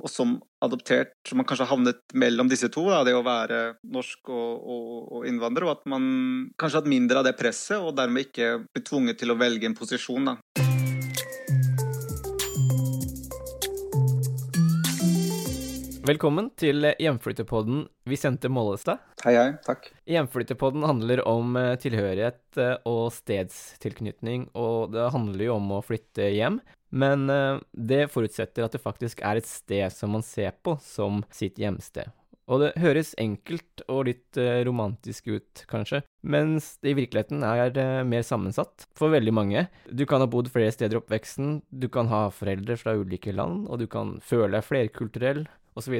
Og som adoptert, som man kanskje har havnet mellom disse to, da, det å være norsk og, og, og innvandrer, og at man kanskje har hatt mindre av det presset, og dermed ikke blitt tvunget til å velge en posisjon. da. Velkommen til Hjemflyttepodden Vicente Mollestad. Hei, hei. Takk. Hjemflytterpodden handler om eh, tilhørighet eh, og stedstilknytning, og det handler jo om å flytte hjem. Men eh, det forutsetter at det faktisk er et sted som man ser på som sitt hjemsted. Og det høres enkelt og litt eh, romantisk ut, kanskje, mens det i virkeligheten er eh, mer sammensatt for veldig mange. Du kan ha bodd flere steder i oppveksten, du kan ha foreldre fra ulike land, og du kan føle deg flerkulturell, osv.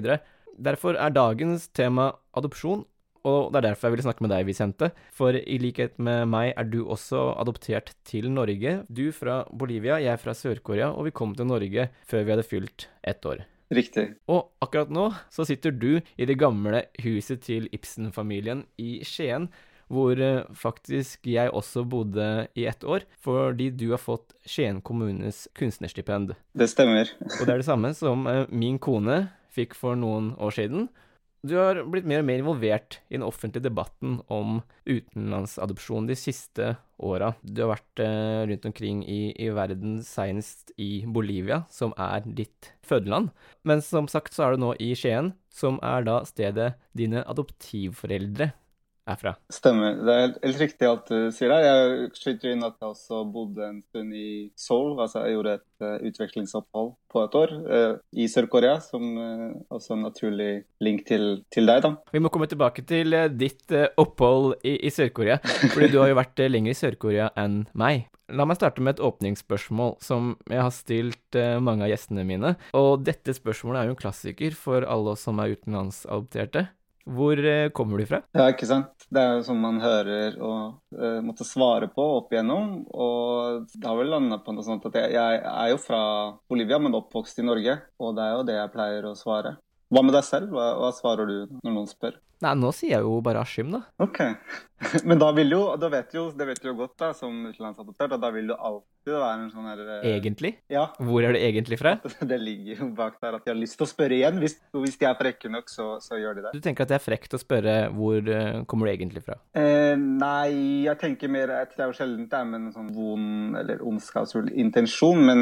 Derfor er dagens tema adopsjon, og det er derfor jeg ville snakke med deg, Vicente. For i likhet med meg er du også adoptert til Norge. Du fra Bolivia, jeg fra Sør-Korea, og vi kom til Norge før vi hadde fylt ett år. Riktig. Og akkurat nå så sitter du i det gamle huset til Ibsen-familien i Skien, hvor eh, faktisk jeg også bodde i ett år, fordi du har fått Skien kommunes kunstnerstipend. Det stemmer. Og det er det samme som eh, min kone fikk for noen år siden. Du har blitt mer og mer involvert i den offentlige debatten om utenlandsadopsjon de siste åra. Du har vært eh, rundt omkring i, i verden, senest i Bolivia, som er ditt fødeland. Men som sagt så er du nå i Skien, som er da stedet dine adoptivforeldre er fra. Stemmer. Det er helt riktig alt du sier der. Jeg skyter inn at jeg også bodde en stund i Seoul. Altså jeg gjorde et uh, utvekslingsopphold på et år uh, i Sør-Korea, som uh, også en naturlig link til, til, deg, da. Vi må komme tilbake til ditt opphold i, i Sør-Korea, fordi du har jo vært lenger i Sør-Korea enn meg. La meg starte med et åpningsspørsmål som jeg har stilt mange av gjestene mine. Og dette spørsmålet er jo en klassiker for alle oss som er utenlandsadopterte. Hvor eh, kommer du fra? Ja, ikke sant. Det er jo som man hører og uh, måtte svare på opp igjennom. Og det har vel landa på noe sånt at jeg, jeg, er jo fra Bolivia, men oppvokst i Norge. Og det er jo det jeg pleier å svare. Hva med deg selv? Hva, hva svarer du når noen spør? Nei, nå sier jeg jo bare Askim, da. Ok. Men da vil jo, da vet jo, det vet du jo godt da, som utenlandsadoptert, at da vil du alltid være en sånn her eh, Egentlig? Ja. Hvor er det egentlig fra? Det ligger jo bak der at de har lyst til å spørre igjen. Hvis, hvis de er frekke nok, så, så, gjør de det. Du tenker at det er frekt å spørre hvor uh, kommer du egentlig fra? Eh, nei, jeg tenker mer Det er jo sjelden det er med en sånn vond eller ondskapsfull intensjon, men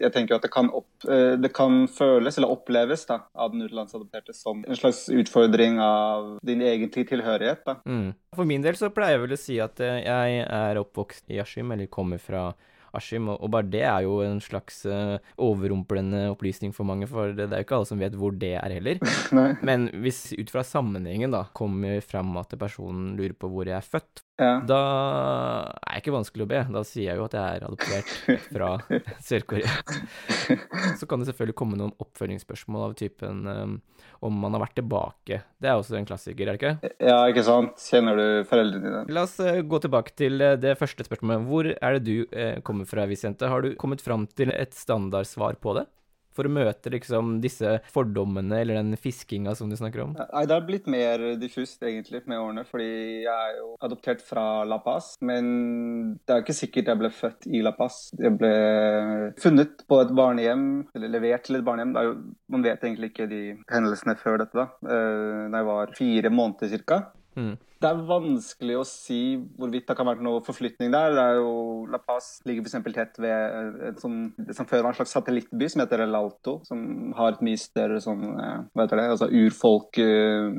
jeg tenker jo at det kan, opp, uh, det kan føles, eller oppleves, da, av den utenlandsadopterte som en slags utfordring av din egentlige tilhørighet. da. Mm. For min del så pleier jeg vel å si at eh, jeg er oppvokst i Askim, eller kommer fra Askim, og, og bare det er jo en slags uh, overrumplende opplysning for mange, for det, det er jo ikke alle som vet hvor det er heller. Men hvis ut fra sammenhengen da kommer fram at personen lurer på hvor jeg er født, Ja. da er jeg ikke vanskelig å be. Da sier jeg jo at jeg er adoptert fra Sør-Korea. Så kan det selvfølgelig komme noen oppfølgingsspørsmål av typen um, om man har vært tilbake. Det er også en klassiker, er det ikke? ja, ikke sant? Kjenner du foreldrene dine? La oss uh, gå tilbake til eh, det første spørsmålet. Hvor er det du uh, kommer fra, Vicente? Har du kommet fram til et standardsvar på det? For å møte liksom disse fordommene eller den fiskinga som du snakker om? Nei, Det har blitt mer diffust egentlig med årene, fordi jeg er jo adoptert fra La Paz. Men det er ikke sikkert jeg ble født i La Paz. Jeg ble funnet på et barnehjem, eller levert til et barnehjem. Jo, man vet egentlig ikke de hendelsene før dette, da. Eh, Da jeg var fire måneder cirka. Mm. Det er vanskelig å si hvorvidt det kan være noe forflytning der. Det er jo, La Paz ligger f.eks. tett ved eh, et sånn, det som før var en slags satellittby som heter El Alto, som har et mye større sånn, eh, hva heter det, altså urfolk, eh,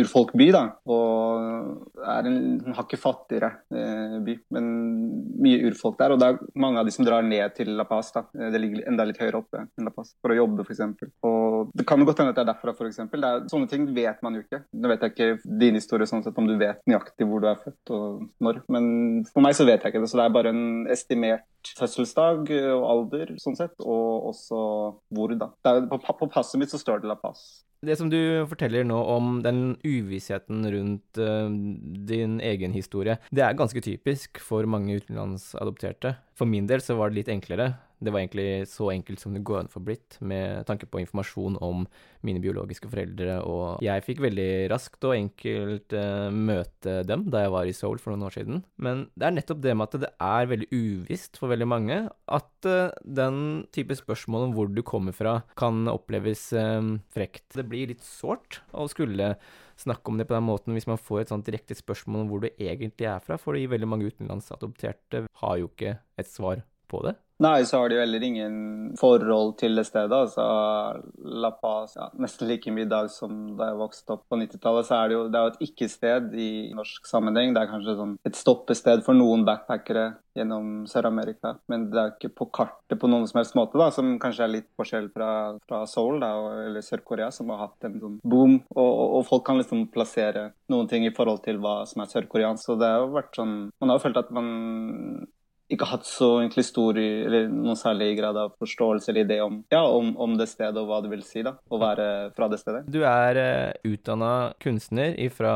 urfolkby. da, Og er en, en hakket fattigere by, men mye urfolk der. Og det er mange av de som drar ned til La Paz. da, Det ligger enda litt høyere oppe enn La Paz, for å jobbe f.eks. Og det kan godt hende at det er derfra, f.eks. Sånne ting vet man jo ikke. Nå vet jeg ikke din historie sånn sett, om du vet nøyaktig hvor du er født og når. Men for meg så vet jeg ikke det, så det er bare en estimert fødselsdag og alder, sånn sett, og også hvor, da. Er, på, på passet mitt så står det La Paz. Det som du forteller nå om den uvissheten rundt uh, din egen historie, det er ganske typisk for mange utenlandsadopterte. For min del så var det litt enklere. Det var egentlig så enkelt som det går an for blitt, med tanke på informasjon om mine biologiske foreldre, og jeg fikk veldig raskt og enkelt uh, møte dem da jeg var i Seoul for noen år siden. Men det er nettopp det med at det er veldig uvisst for veldig mange at uh, den type spørsmål om hvor du kommer fra, kan oppleves uh, frekt. Det blir litt sårt å skulle snakke om det på den måten hvis man får et sånt direkte spørsmål om hvor du egentlig er fra, fordi veldig mange utenlandsadopterte har jo ikke et svar på det. Nei, så har de jo heller ingen forhold til det stedet. altså La Paz ja, Nesten like mye i dag som da jeg vokste opp på 90-tallet. Så er det jo, det er jo et ikke-sted i norsk sammenheng. Det er kanskje sånn et stoppested for noen backpackere gjennom Sør-Amerika. Men det er ikke på kartet på noen som helst måte, da, som kanskje er litt forskjell fra, fra Seoul da, eller Sør-Korea, som har hatt en sånn boom. Og, og, og, folk kan liksom plassere noen ting i forhold til hva som er sørkoreansk. Så det har jo vært sånn Man har jo følt at man ikke hatt så egentlig stor eller noen særlig grad av forståelse eller idé om, ja, om, om, det stedet og hva det vil si da, å være fra det stedet. Du er uh, utdanna kunstner fra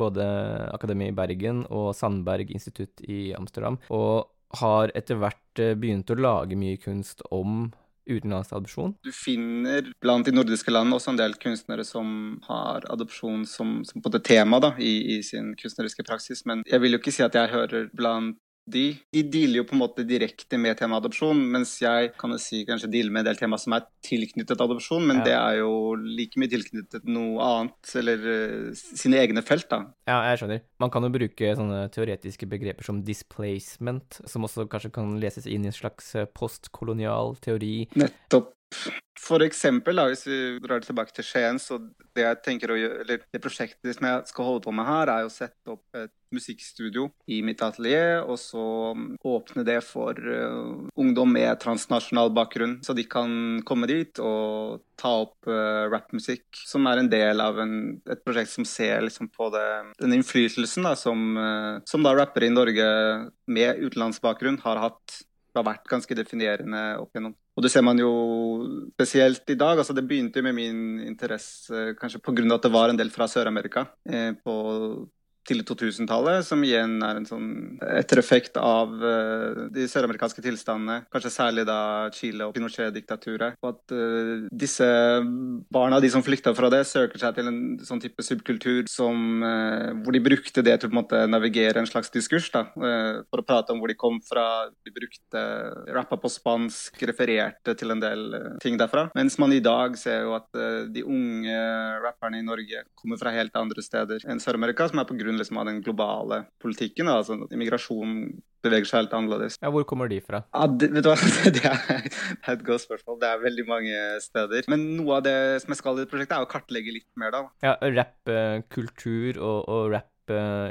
både Akademi i Bergen og Sandberg institutt i Amsterdam, og har etter hvert uh, begynt å lage mye kunst om utenlandsadopsjon? Du finner blant de nordiske landene også en del kunstnere som har adopsjon som, som på det tema da, i, i sin kunstneriske praksis, men jeg vil jo ikke si at jeg hører blant de, de dealer jo på en måte direkte med temaet adopsjon, mens jeg kan jo si kanskje dealer med en del tema som er tilknyttet adopsjon, men ja. det er jo like mye tilknyttet noe annet, eller uh, sine egne felt, da. Ja, jeg skjønner. Man kan jo bruke sånne teoretiske begreper som displacement, som også kanskje kan leses inn i en slags postkolonial teori. Nettopp. For eksempel, da, hvis vi drar tilbake til Skien, så det jeg tenker å gjøre, eller det prosjektet som jeg skal holde på med her, er å sette opp et musikkstudio i mitt atelier, og så åpne det for uh, ungdom med transnasjonal bakgrunn, så de kan komme dit og ta opp uh, rappmusikk, som er en del av en, et prosjekt som ser liksom, på det, den innflytelsen da, som, uh, som da rappere i Norge med utenlandsbakgrunn har hatt har vært ganske definerende opp igjennom. Og det ser man jo spesielt i dag. altså Det begynte jo med min interesse kanskje pga. at det var en del fra Sør-Amerika eh, på tidlig 2000-tallet, som igjen er en sånn ettereffekt av uh, de søramerikanske tilstandene. Kanskje særlig da Chile og Pinochet-diktaturet. Og at uh, disse barna, de som flykta fra det, søker seg til en sånn type subkultur som, uh, hvor de brukte det til å på en måte navigere en slags diskurs. da, For å prate om hvor de kom fra. De brukte rappa på spansk, refererte til en del ting derfra. Mens man i dag ser jo at de unge rapperne i Norge kommer fra helt andre steder enn Sør-Amerika, som er på grunn liksom, av den globale politikken. Da. altså Immigrasjon beveger seg helt annerledes. Ja, Hvor kommer de fra? Ja, det, vet du hva? det er et godt spørsmål. Det er veldig mange steder. Men noe av det som jeg skal i prosjektet, er å kartlegge litt mer, da. Ja, rappkultur og, og rapp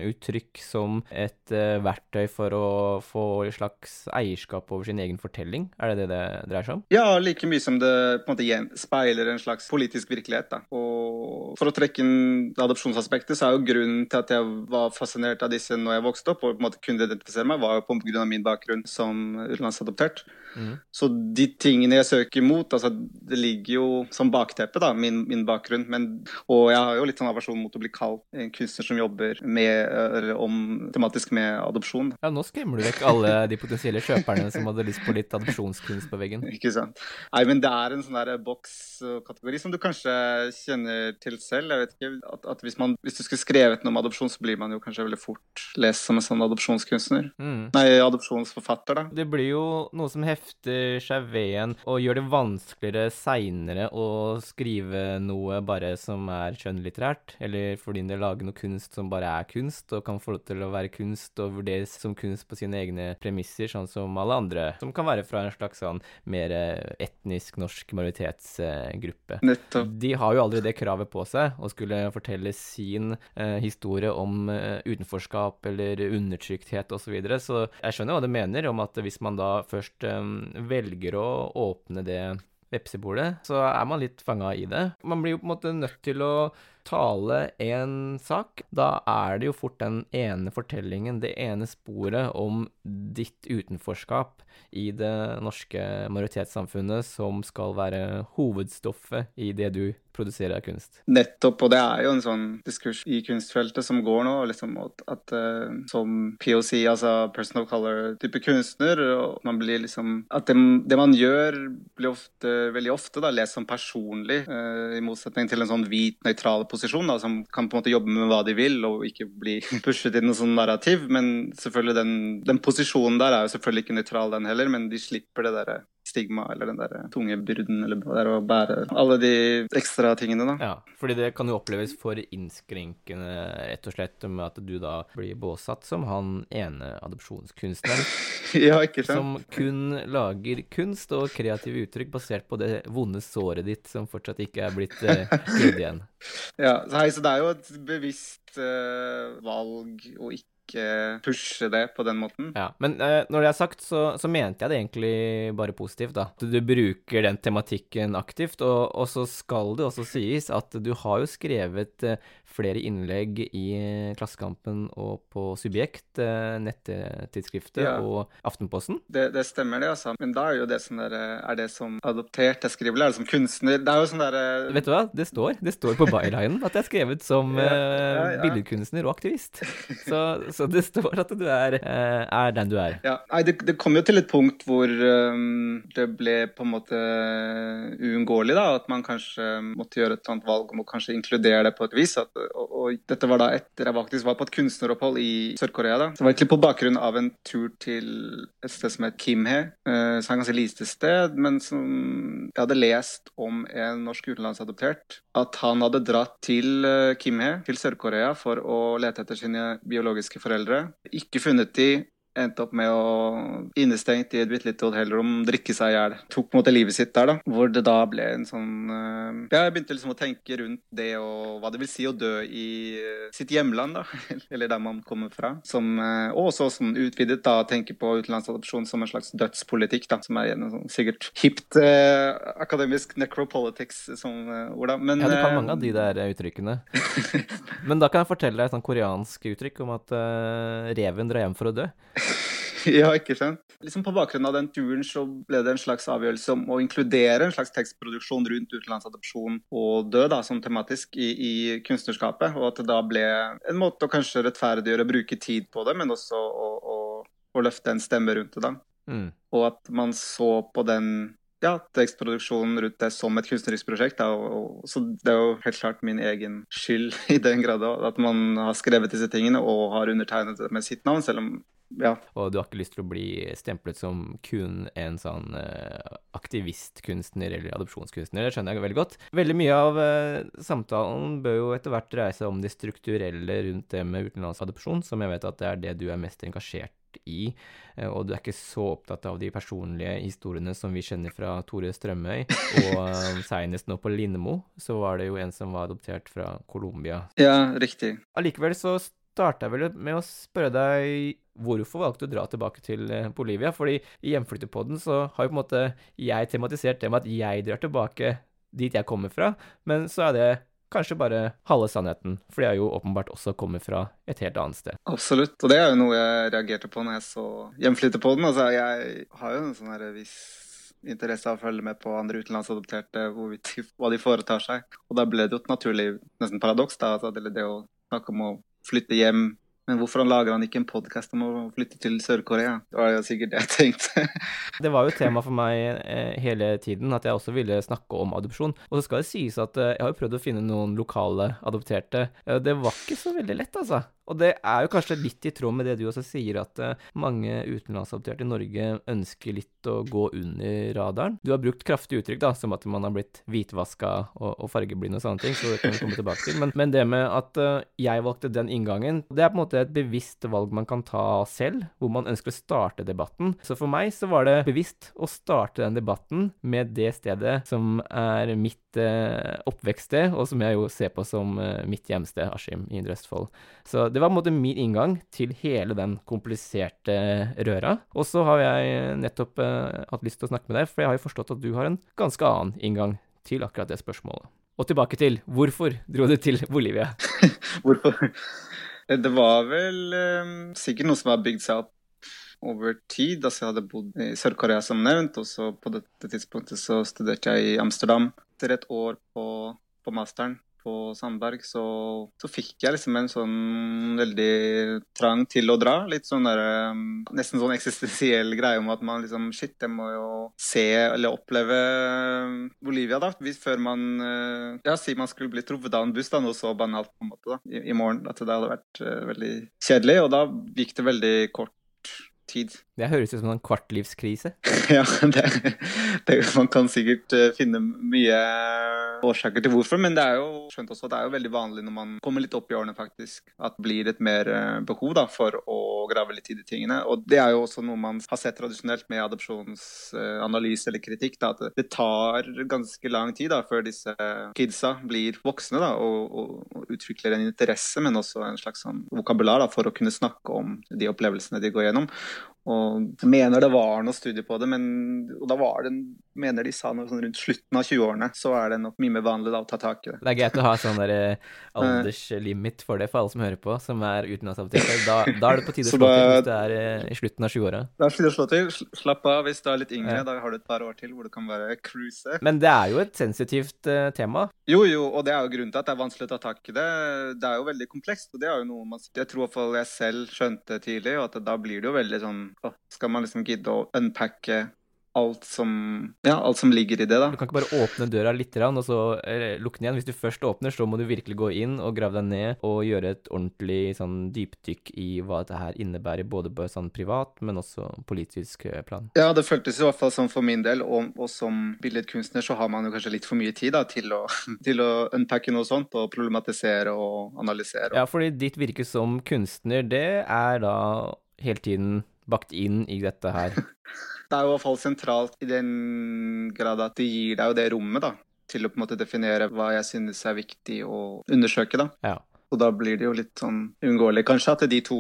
uttrykk som et uh, verktøy for å få et slags eierskap over sin egen fortelling? Er det det det dreier seg om? Ja, like mye som det på en måte speiler en slags politisk virkelighet. da. Og For å trekke inn adopsjonsaspektet, så er jo grunnen til at jeg var fascinert av disse når jeg vokste opp, og på en måte kunne identifisere meg, var jo på grunn av min bakgrunn som utenlandsadoptert. Mm. Så de tingene jeg søker mot, altså det ligger jo som bakteppe, da, min, min bakgrunn. Men, og jeg har jo litt sånn aversjon mot å bli kalt en kunstner som jobber med, eller om, tematisk med adopsjon. Ja, nå skremmer du vekk alle de potensielle kjøperne som hadde lyst på litt adopsjonskunst på veggen. Ikke sant. Nei, men det er en sånn der bokskategori som du kanskje kjenner til selv. Jeg vet ikke, at, at hvis, man, hvis, du skulle skrevet noe om adopsjon, så blir man jo kanskje veldig fort lest som en sånn adopsjonskunstner. Mm. Nei, adopsjonsforfatter, da. Det blir jo noe som hefter seg ved en og gjør det vanskeligere seinere å skrive noe bare som er kjønnlitterært, eller for din del lage noe kunst som bare er kunst, og kan få lov til å være kunst og vurderes som kunst på sine egne premisser, sånn som alle andre, som kan være fra en slags sånn mer etnisk norsk majoritetsgruppe. Nettopp. De har jo aldri det kravet på seg å skulle fortelle sin eh, historie om eh, utenforskap eller undertrykthet osv., så, videre. så jeg skjønner hva du mener om at hvis man da først eh, velger å åpne det vepsebordet, så er man litt fanga i det. Man blir jo på en måte nødt til å tale en sak. Da er det jo fort den ene fortellingen, det ene sporet om ditt utenforskap i det norske majoritetssamfunnet som skal være hovedstoffet i det du produserer kunst. Nettopp, og det er jo en sånn diskurs i kunstfeltet som går nå, liksom at, at uh, som POC, altså person of color-type kunstner, og man blir liksom At det, det, man gjør, blir ofte, veldig ofte da, lest som personlig, uh, i motsetning til en sånn hvit, nøytral posisjon, da, som kan på en måte jobbe med hva de vil, og ikke bli pushet i noe sånn narrativ. Men selvfølgelig den, den posisjonen der er jo selvfølgelig ikke nøytral, den heller, men de slipper det derre stigma eller den der tunge byrden eller det der å bære alle de ekstra tingene, da. Ja, fordi det kan jo oppleves for innskrenkende, rett og slett, med at du da blir båsatt som han ene adopsjonskunstneren. ja, ikke sant? Som kun lager kunst og kreative uttrykk basert på det vonde såret ditt som fortsatt ikke er blitt eh, igjen. Ja, så, hei, så det er jo et bevisst uh, valg å ikke ikke pushe det på den måten. Ja, Men uh, når det er sagt, så, så, mente jeg det egentlig bare positivt, da. Du, du bruker den tematikken aktivt, og, og, så skal det også sies at du har jo skrevet uh, flere innlegg i Klassekampen og på Subjekt, uh, nettidsskriftet, ja. og Aftenposten. Det, det, stemmer, det, altså. Men da er jo det sånn der Er det som adoptert jeg skriver, eller er det som kunstner? Det er jo sånn derre Vet du hva, det står. Det står på bylinen at jeg er skrevet som ja, ja, billedkunstner og aktivist. Så, så det står at du er, eh, er den du er. Ja, nei, det, det, kom jo til et punkt hvor um, det ble på en måte uunngåelig, da. At man kanskje måtte gjøre et annet valg om å kanskje inkludere det på et vis. At, og, og, dette var da etter jeg faktisk var på et kunstneropphold i Sør-Korea. da. Det var egentlig på bakgrunn av en tur til et sted som het Kimhe, uh, som er et ganske lite sted, men som jeg hadde lest om en norsk utenlandsadoptert. At han hadde dratt til uh, Kimhe, til Sør-Korea, for å lete etter sine biologiske foreldre foreldre. Ikke funnet de, endte opp med å innestengt i et bitte lite hotellrom, drikke seg i hjel. Tok på en måte livet sitt der, da. Hvor det da ble en sånn uh, Ja, jeg begynte liksom å tenke rundt det og hva det vil si å dø i uh, sitt hjemland, da. Eller der man kommer fra. Som, uh, og også sånn utvidet da tenke på utenlandsadopsjon som en slags dødspolitikk, da. Som er en sånn sikkert hipt akademisk necropolitics som ord, da. Men, ja, du kan mange av de der uttrykkene. Men da kan jeg fortelle deg et sånn koreansk uttrykk om at reven drar hjem for å dø. ja, ikke sant. Liksom På bakgrunn av den turen så ble det en slags avgjørelse om å inkludere en slags tekstproduksjon rundt utenlandsadopsjon og død da, som tematisk i, i, kunstnerskapet. Og at det da ble en måte å kanskje rettferdiggjøre, bruke tid på det, men også å, å, å løfte en stemme rundt det. da. Mm. Og at man så på den ja, tekstproduksjonen rundt det som et kunstnerisk prosjekt. Da, og, og, så det er jo helt klart min egen skyld i den grad at man har skrevet disse tingene og har undertegnet det med sitt navn, selv om ja. Og du har ikke lyst til å bli stemplet som kun en sånn uh, aktivistkunstner eller adopsjonskunstner. Det skjønner jeg veldig godt. Veldig mye av uh, samtalen bør jo etter hvert dreie seg om det strukturelle rundt det med utenlandsadopsjon, som jeg vet at det er det du er mest engasjert i, uh, og du er ikke så opptatt av de personlige historiene som vi kjenner fra Tore Strømøy, og senest seinest nå på Lindmo så var det jo en som var adoptert fra Colombia. Ja, riktig. Allikevel så starta jeg vel med å spørre deg hvorfor valgte du å dra tilbake til eh, Bolivia? Fordi i Hjemflyttepodden så har jo på en måte jeg tematisert det med at jeg drar tilbake dit jeg kommer fra, men så er det kanskje bare halve sannheten, for jeg jo åpenbart også kommer fra et helt annet sted. Absolutt, og det er jo noe jeg reagerte på når jeg så Hjemflyttepodden. Altså, jeg har jo en sånn viss interesse av å følge med på andre utenlandsadopterte, hva de foretar seg. Og da ble det jo et naturlig nesten paradoks, da, altså, det, det å snakke om å flytte hjem men hvorfor han lager han ikke en podkast om å flytte til Sør-Korea? Det var jo sikkert det jeg tenkte. det var jo tema for meg eh, hele tiden at jeg også ville snakke om adopsjon. Og så skal det sies at eh, jeg har jo prøvd å finne noen lokale adopterte. Eh, det var ikke så veldig lett, altså. Og det er jo kanskje litt i tråd med det du også sier, at uh, mange utenlandsadopterte i Norge ønsker litt å gå under radaren. Du har brukt kraftige uttrykk, da, som at man har blitt hvitvaska og, og fargeblind og sånne ting, så det kan vi komme tilbake til. Men, men det med at uh, jeg valgte den inngangen, det er på en måte et bevisst valg man kan ta selv, hvor man ønsker å starte debatten. Så for meg så var det bevisst å starte den debatten med det stedet som er mitt uh, oppvekststed, og som jeg jo ser på som mitt hjemsted, Askim i Indre Østfold. Så det det var på en måte min inngang til hele den kompliserte røra. Og så har jeg nettopp uh, hatt lyst til å snakke med deg, for jeg har jo forstått at du har en ganske annen inngang til akkurat det spørsmålet. Og tilbake til hvorfor dro du til Bolivia? hvorfor? Det var vel um, sikkert noe som har bygd seg opp over tid. Altså, jeg hadde bodd i Sør-Korea som nevnt, og så på dette tidspunktet så studerte jeg i Amsterdam. Etter et år på, på masteren på Sandberg, så, så, fikk jeg liksom en sånn veldig trang til å dra. Litt sånn der, um, Nesten sånn eksistensiell greie om at man liksom Shit, jeg må jo se eller oppleve um, Bolivia, da. Hvis, før man uh, Ja, si man skulle bli truffet av en buss, da, noe så banalt på en måte, da, i, i morgen. At det hadde vært uh, veldig kjedelig. Og da gikk det veldig kort tid. Det høres ut som en kvartlivskrise. ja, det, det, man kan sikkert uh, finne mye årsaker til hvorfor, men det er jo skjønt også at det er jo veldig vanlig når man kommer litt opp i årene, faktisk, at det blir et mer uh, behov da, for å grave litt i de tingene. Og det er jo også noe man har sett tradisjonelt med adopsjonsanalyse eller kritikk, da, at det tar ganske lang tid da, før disse kidsa blir voksne da, og, og utvikler en interesse, men også en slags sånn vokabular da, for å kunne snakke om de opplevelsene de går gjennom. Og mener det var noe studie på det, men og da var det mener de sa noe sånn rundt slutten av 20-årene, så er det nok mye mer vanlig da å ta tak i det. Det er greit å ha sånn der eh, alderslimit for det for alle som hører på, som er utenlandsapoteker. Da, da er det på tide å slå til hvis det er eh, i slutten av 20-åra. Da er det å slå til. Slapp av hvis du er litt yngre, ja. da har du et par år til hvor du kan bare cruise. Men det er jo et sensitivt uh, tema. Jo, jo, og det er jo grunnen til at det er vanskelig å ta tak i det. Det er jo veldig komplekst, og det er jo noe man Jeg tror iallfall jeg selv skjønte tidlig, og at da blir det jo veldig sånn skal man liksom gidde å unpacke alt som, ja, alt som ligger i det. da. Du kan ikke bare åpne døra litt og så lukke den igjen. Hvis du først åpner, så må du virkelig gå inn og grave deg ned og gjøre et ordentlig sånn dypdykk i hva dette her innebærer, både på sånn privat, men også politisk eh, plan. Ja, det føltes i hvert fall sånn for min del, og, og som billedkunstner så har man jo kanskje litt for mye tid da, til å, til å unpacke noe sånt og problematisere og analysere. Ja, fordi ditt virke som kunstner, det er da hele tiden bakt inn i dette her? det er jo i hvert fall sentralt i den grad at det gir deg jo det rommet, da. Til å på en måte definere hva jeg synes er viktig å undersøke, da. Ja. Og da blir det jo litt sånn uunngåelig kanskje at de, to,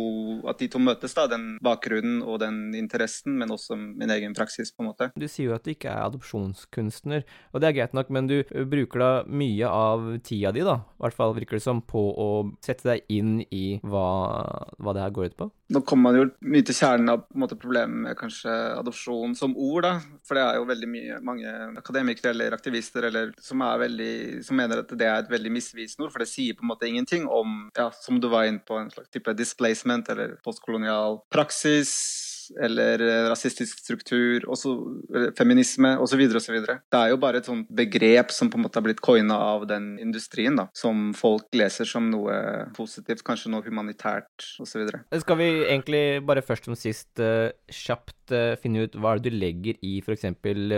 at de to møtes, da. Den bakgrunnen og den interessen, men også min egen praksis, på en måte. Du sier jo at du ikke er adopsjonskunstner, og det er greit nok, men du bruker da mye av tida di, da, i hvert fall virker det som, på å sette deg inn i hva, hva det her går ut på? Nå kommer man jo mye til kjernen av måte, problemet med kanskje adopsjon som ord. da, For det er jo veldig mye, mange akademikere eller aktivister eller, som, veldig, som, mener at det er et veldig misvisende ord. For det sier på en måte ingenting om, ja, som du var inne på, en slags type displacement eller postkolonial praksis eller eh, rasistisk struktur, også, feminisme osv. osv. Det er jo bare et sånt begrep som på en måte har blitt coina av den industrien, da, som folk leser som noe positivt, kanskje noe humanitært osv. Skal vi egentlig bare først som sist uh, kjapt uh, finne ut hva du legger i f.eks.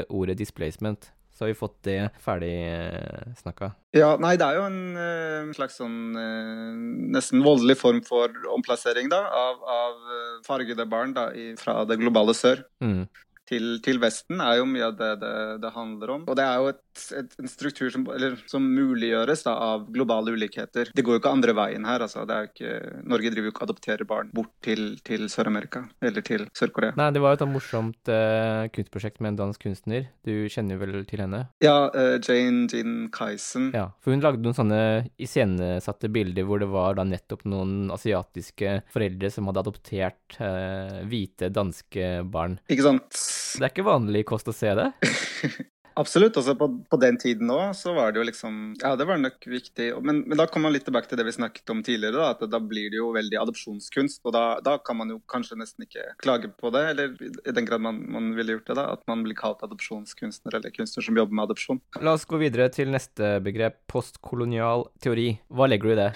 ordet displacement? Så har vi fått det ferdig eh, snakka. Ja, nei, det er jo en uh, slags sånn uh, nesten voldelig form for omplassering da, av, av fargede barn da, i, fra det globale sør. Mm til, til Vesten, er jo mye av det, det det, handler om. Og det er jo et, et, en struktur som, eller, som muliggjøres da, av globale ulikheter. Det går jo ikke andre veien her. altså. Ikke, Norge driver jo ikke og adopterer barn bort til, til Sør-Amerika eller til Sør-Korea. Nei, det var jo et morsomt uh, kunstprosjekt med en dansk kunstner. Du kjenner jo vel til henne? Ja, uh, Jane Jean Kaisen. Ja, for hun lagde noen sånne iscenesatte bilder hvor det var da nettopp noen asiatiske foreldre som hadde adoptert uh, hvite danske barn. Ikke sant? Det er ikke vanlig kost å se det? Absolutt. altså på, på, den tiden òg så var det jo liksom Ja, det var nok viktig. Men, men da kommer man litt tilbake til det vi snakket om tidligere. Da, at da blir det jo veldig adopsjonskunst. Og da, da, kan man jo kanskje nesten ikke klage på det, eller i den grad man, man ville gjort det, da. At man blir kalt adopsjonskunstner eller kunstner som jobber med adopsjon. La oss gå videre til neste begrep, postkolonial teori. Hva legger du i det?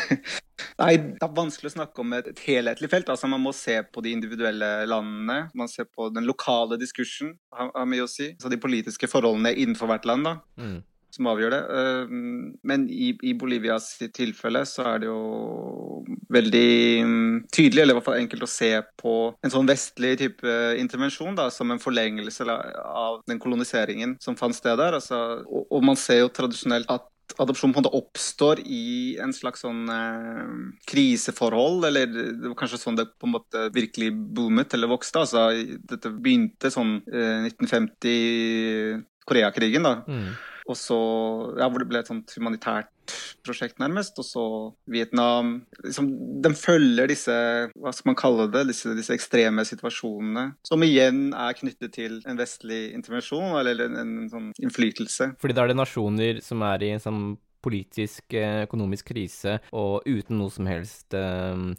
Nei, Det er vanskelig å snakke om et, et helhetlig felt. altså Man må se på de individuelle landene. Man ser på den lokale diskursen, har, har mye å si. Altså de politiske forholdene innenfor hvert land. da. Mm som avgjør det. Men i, i, Bolivias tilfelle så er det jo veldig mm, tydelig, eller i hvert fall enkelt å se på en sånn vestlig type intervensjon da, som en forlengelse av den koloniseringen som fant sted der. Altså, og, og man ser jo tradisjonelt at adopsjon på en måte oppstår i en slags sånn eh, kriseforhold, eller det var kanskje sånn det på en måte virkelig boomet eller vokste. altså Dette begynte sånn eh, 1950, Koreakrigen, da. Mm. Og så, ja, Hvor det ble et sånt humanitært prosjekt, nærmest. Og så Vietnam. Liksom, de følger disse hva skal man kalle det, disse, disse, ekstreme situasjonene, som igjen er knyttet til en vestlig intervensjon, eller en, en, en sånn innflytelse. Fordi da er det nasjoner som er i en sånn politisk, eh, økonomisk krise, og uten noe som helst øh,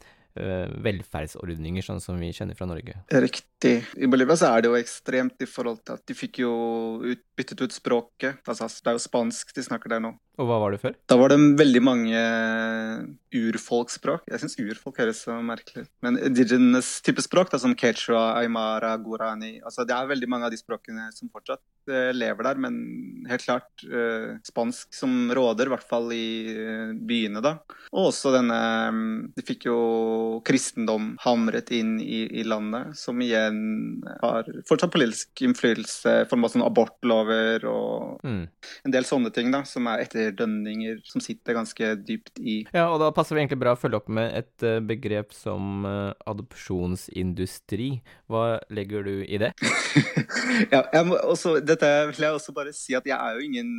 velferdsordninger, sånn som vi kjenner fra Norge. Riktig. I Bolivia så er det jo ekstremt i forhold til at de fikk jo ut, byttet ut språket. Altså, det er jo spansk de snakker der nå. Og hva var det før? Da var det veldig mange urfolksspråk. Jeg syns urfolk høres så merkelig ut. Men indigenous type språk, da, som quechua, aymara, gorani altså Det er veldig mange av de språkene som fortsatt uh, lever der, men helt klart uh, spansk som råder, i hvert fall i uh, byene, da. Og også denne um, De fikk jo kristendom hamret inn i, i landet, som igjen har fortsatt politisk innflytelse, i form av sånn abortlover og mm. en del sånne ting, da, som er etterdønninger som sitter ganske dypt i Ja, og da passer det egentlig bra å følge opp med et uh, begrep som uh, adopsjonsindustri. Hva legger du i det? ja, jeg må også, dette vil jeg også bare si at jeg er jo ingen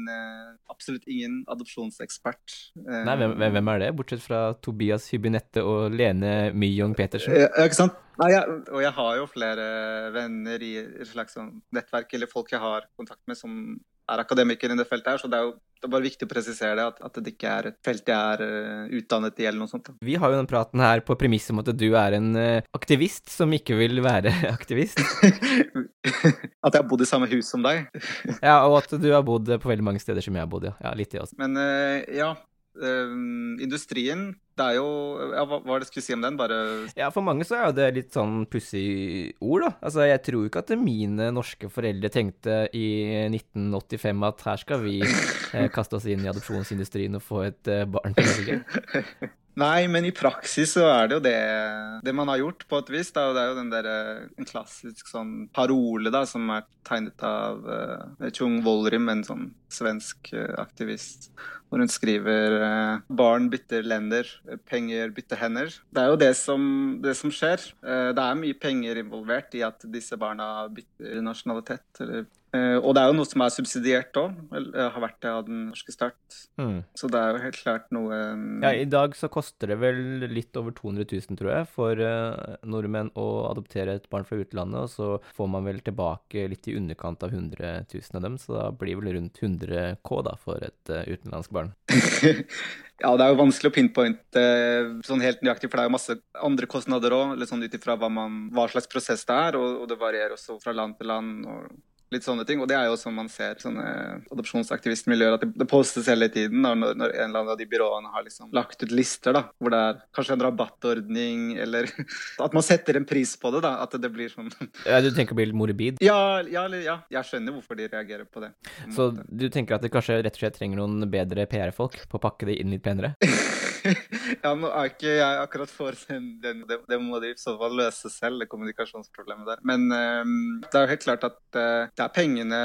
absolutt ingen adopsjonsekspert. Nei, hvem, hvem, er det, bortsett fra Tobias Hybinette og Lene Myong Petersen? Ja, ikke sant? Nei, jeg, og jeg har jo flere venner i et slags sånn nettverk eller folk jeg har kontakt med som er akademikere i det feltet her, så det er jo det er bare viktig å presisere det, at, at det ikke er et felt jeg er uh, utdannet i, eller noe sånt. Da. Vi har jo den praten her på premiss om at du er en uh, aktivist som ikke vil være aktivist. at jeg har bodd i samme hus som deg? ja, og at du har bodd på veldig mange steder som jeg har bodd, ja. ja litt det også. Men uh, ja, industrien det er jo ja, hva, hva det skulle si om den? Bare Ja, for mange så er jo det litt sånn pussig ord, da. Altså, jeg tror ikke at mine norske foreldre tenkte i 1985 at her skal vi eh, kaste oss inn i adopsjonsindustrien og få et eh, barn til Norge. Nei, men i praksis så er det jo det, det man har gjort, på et vis. Da. Det er jo den der, eh, en klassisk sånn parole da, som er tegnet av uh, Chung Wolrim, en sånn svensk uh, aktivist hvor hun skriver uh, 'barn bytter lender, penger bytter hender'. Det er jo det som, det som skjer. Uh, det er mye penger involvert i at disse barna bytter nasjonalitet. Eller, og det er jo noe som er subsidiert òg, har vært det av den norske start. Mm. Så det er jo helt klart noe Ja, i dag så koster det vel litt over 200 000, tror jeg, for nordmenn å adoptere et barn fra utlandet, og så får man vel tilbake litt i underkant av 100 000 av dem, så da blir vel rundt 100 K da for et utenlandsk barn barn? ja, det er jo vanskelig å pinpointe sånn helt nøyaktig, for det er jo masse andre kostnader òg, sånn ut ifra hva, hva, slags prosess det er, og, og, det varierer også fra land til land. og litt sånne ting. Og det er jo som man ser sånne adopsjonsaktivistmiljøer, at det, det postes hele tiden når, når, en eller annen av de byråene har liksom lagt ut lister, da, hvor det er kanskje en rabattordning, eller at man setter en pris på det, da. At det blir sånn Ja, Du tenker blir morbid? Ja, ja, ja, jeg skjønner hvorfor de reagerer på det. På Så måte. du tenker at det kanskje rett og slett trenger noen bedre PR-folk på å pakke det inn litt penere? ja, nå er ikke jeg akkurat for den, den det, det, må de i så fall løse selv, det kommunikasjonsproblemet der. Men um, det er jo helt klart at uh, det er pengene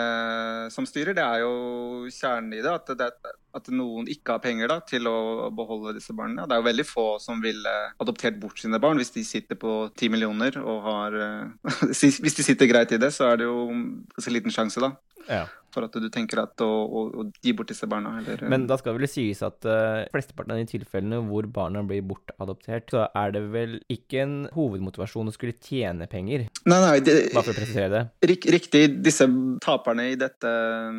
som styrer. Det er jo kjernen i det. At, det, at noen ikke har penger da, til å beholde disse barna. Det er jo veldig få som ville adoptert bort sine barn hvis de sitter på ti millioner og har uh, Hvis de sitter greit i det, så er det jo ganske liten sjanse, da. Ja for at du tenker at å, å, å gi bort disse barna. Eller, Men da skal det vel sies at uh, flesteparten av de tilfellene hvor barna blir bortadoptert, så er det vel ikke en hovedmotivasjon å skulle tjene penger? Nei, nei. Det, Bare for å presisere det. Riktig. Disse taperne i dette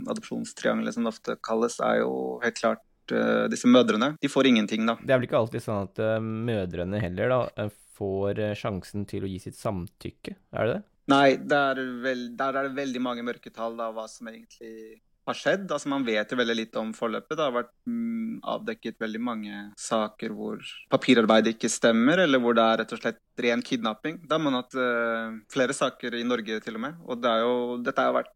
adopsjonstriangelet, som det ofte kalles, er jo helt klart uh, disse mødrene. De får ingenting, da. Det er vel ikke alltid sånn at uh, mødrene heller da får sjansen til å gi sitt samtykke, er det det? Nei, der, vel, der, er det veldig mange mørketall da, hva som egentlig har skjedd. Altså, Man vet jo veldig litt om forløpet. Det har vært mm, avdekket veldig mange saker hvor papirarbeidet ikke stemmer, eller hvor det er rett og slett ren kidnapping. Da har man hatt uh, flere saker i Norge til og med. Og det jo, dette har vært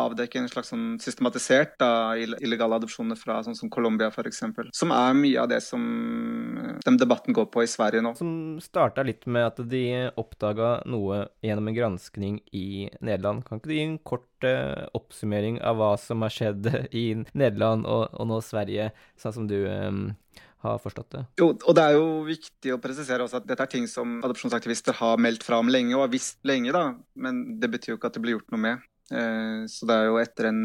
avdekke en slags sånn systematisert da, illegale adopsjoner fra sånn som Colombia f.eks. Som er mye av det som eh, den debatten går på i Sverige nå. Som starta litt med at de oppdaga noe gjennom en granskning i Nederland. Kan ikke du gi en kort uh, oppsummering av hva som har skjedd i Nederland og, og nå Sverige, sånn som du um, har forstått det. Jo, og det er jo viktig å presisere også at dette er ting som adopsjonsaktivister har meldt fra om lenge og har visst lenge, da. Men det betyr jo ikke at det blir gjort noe med. Eh, så det er jo etter en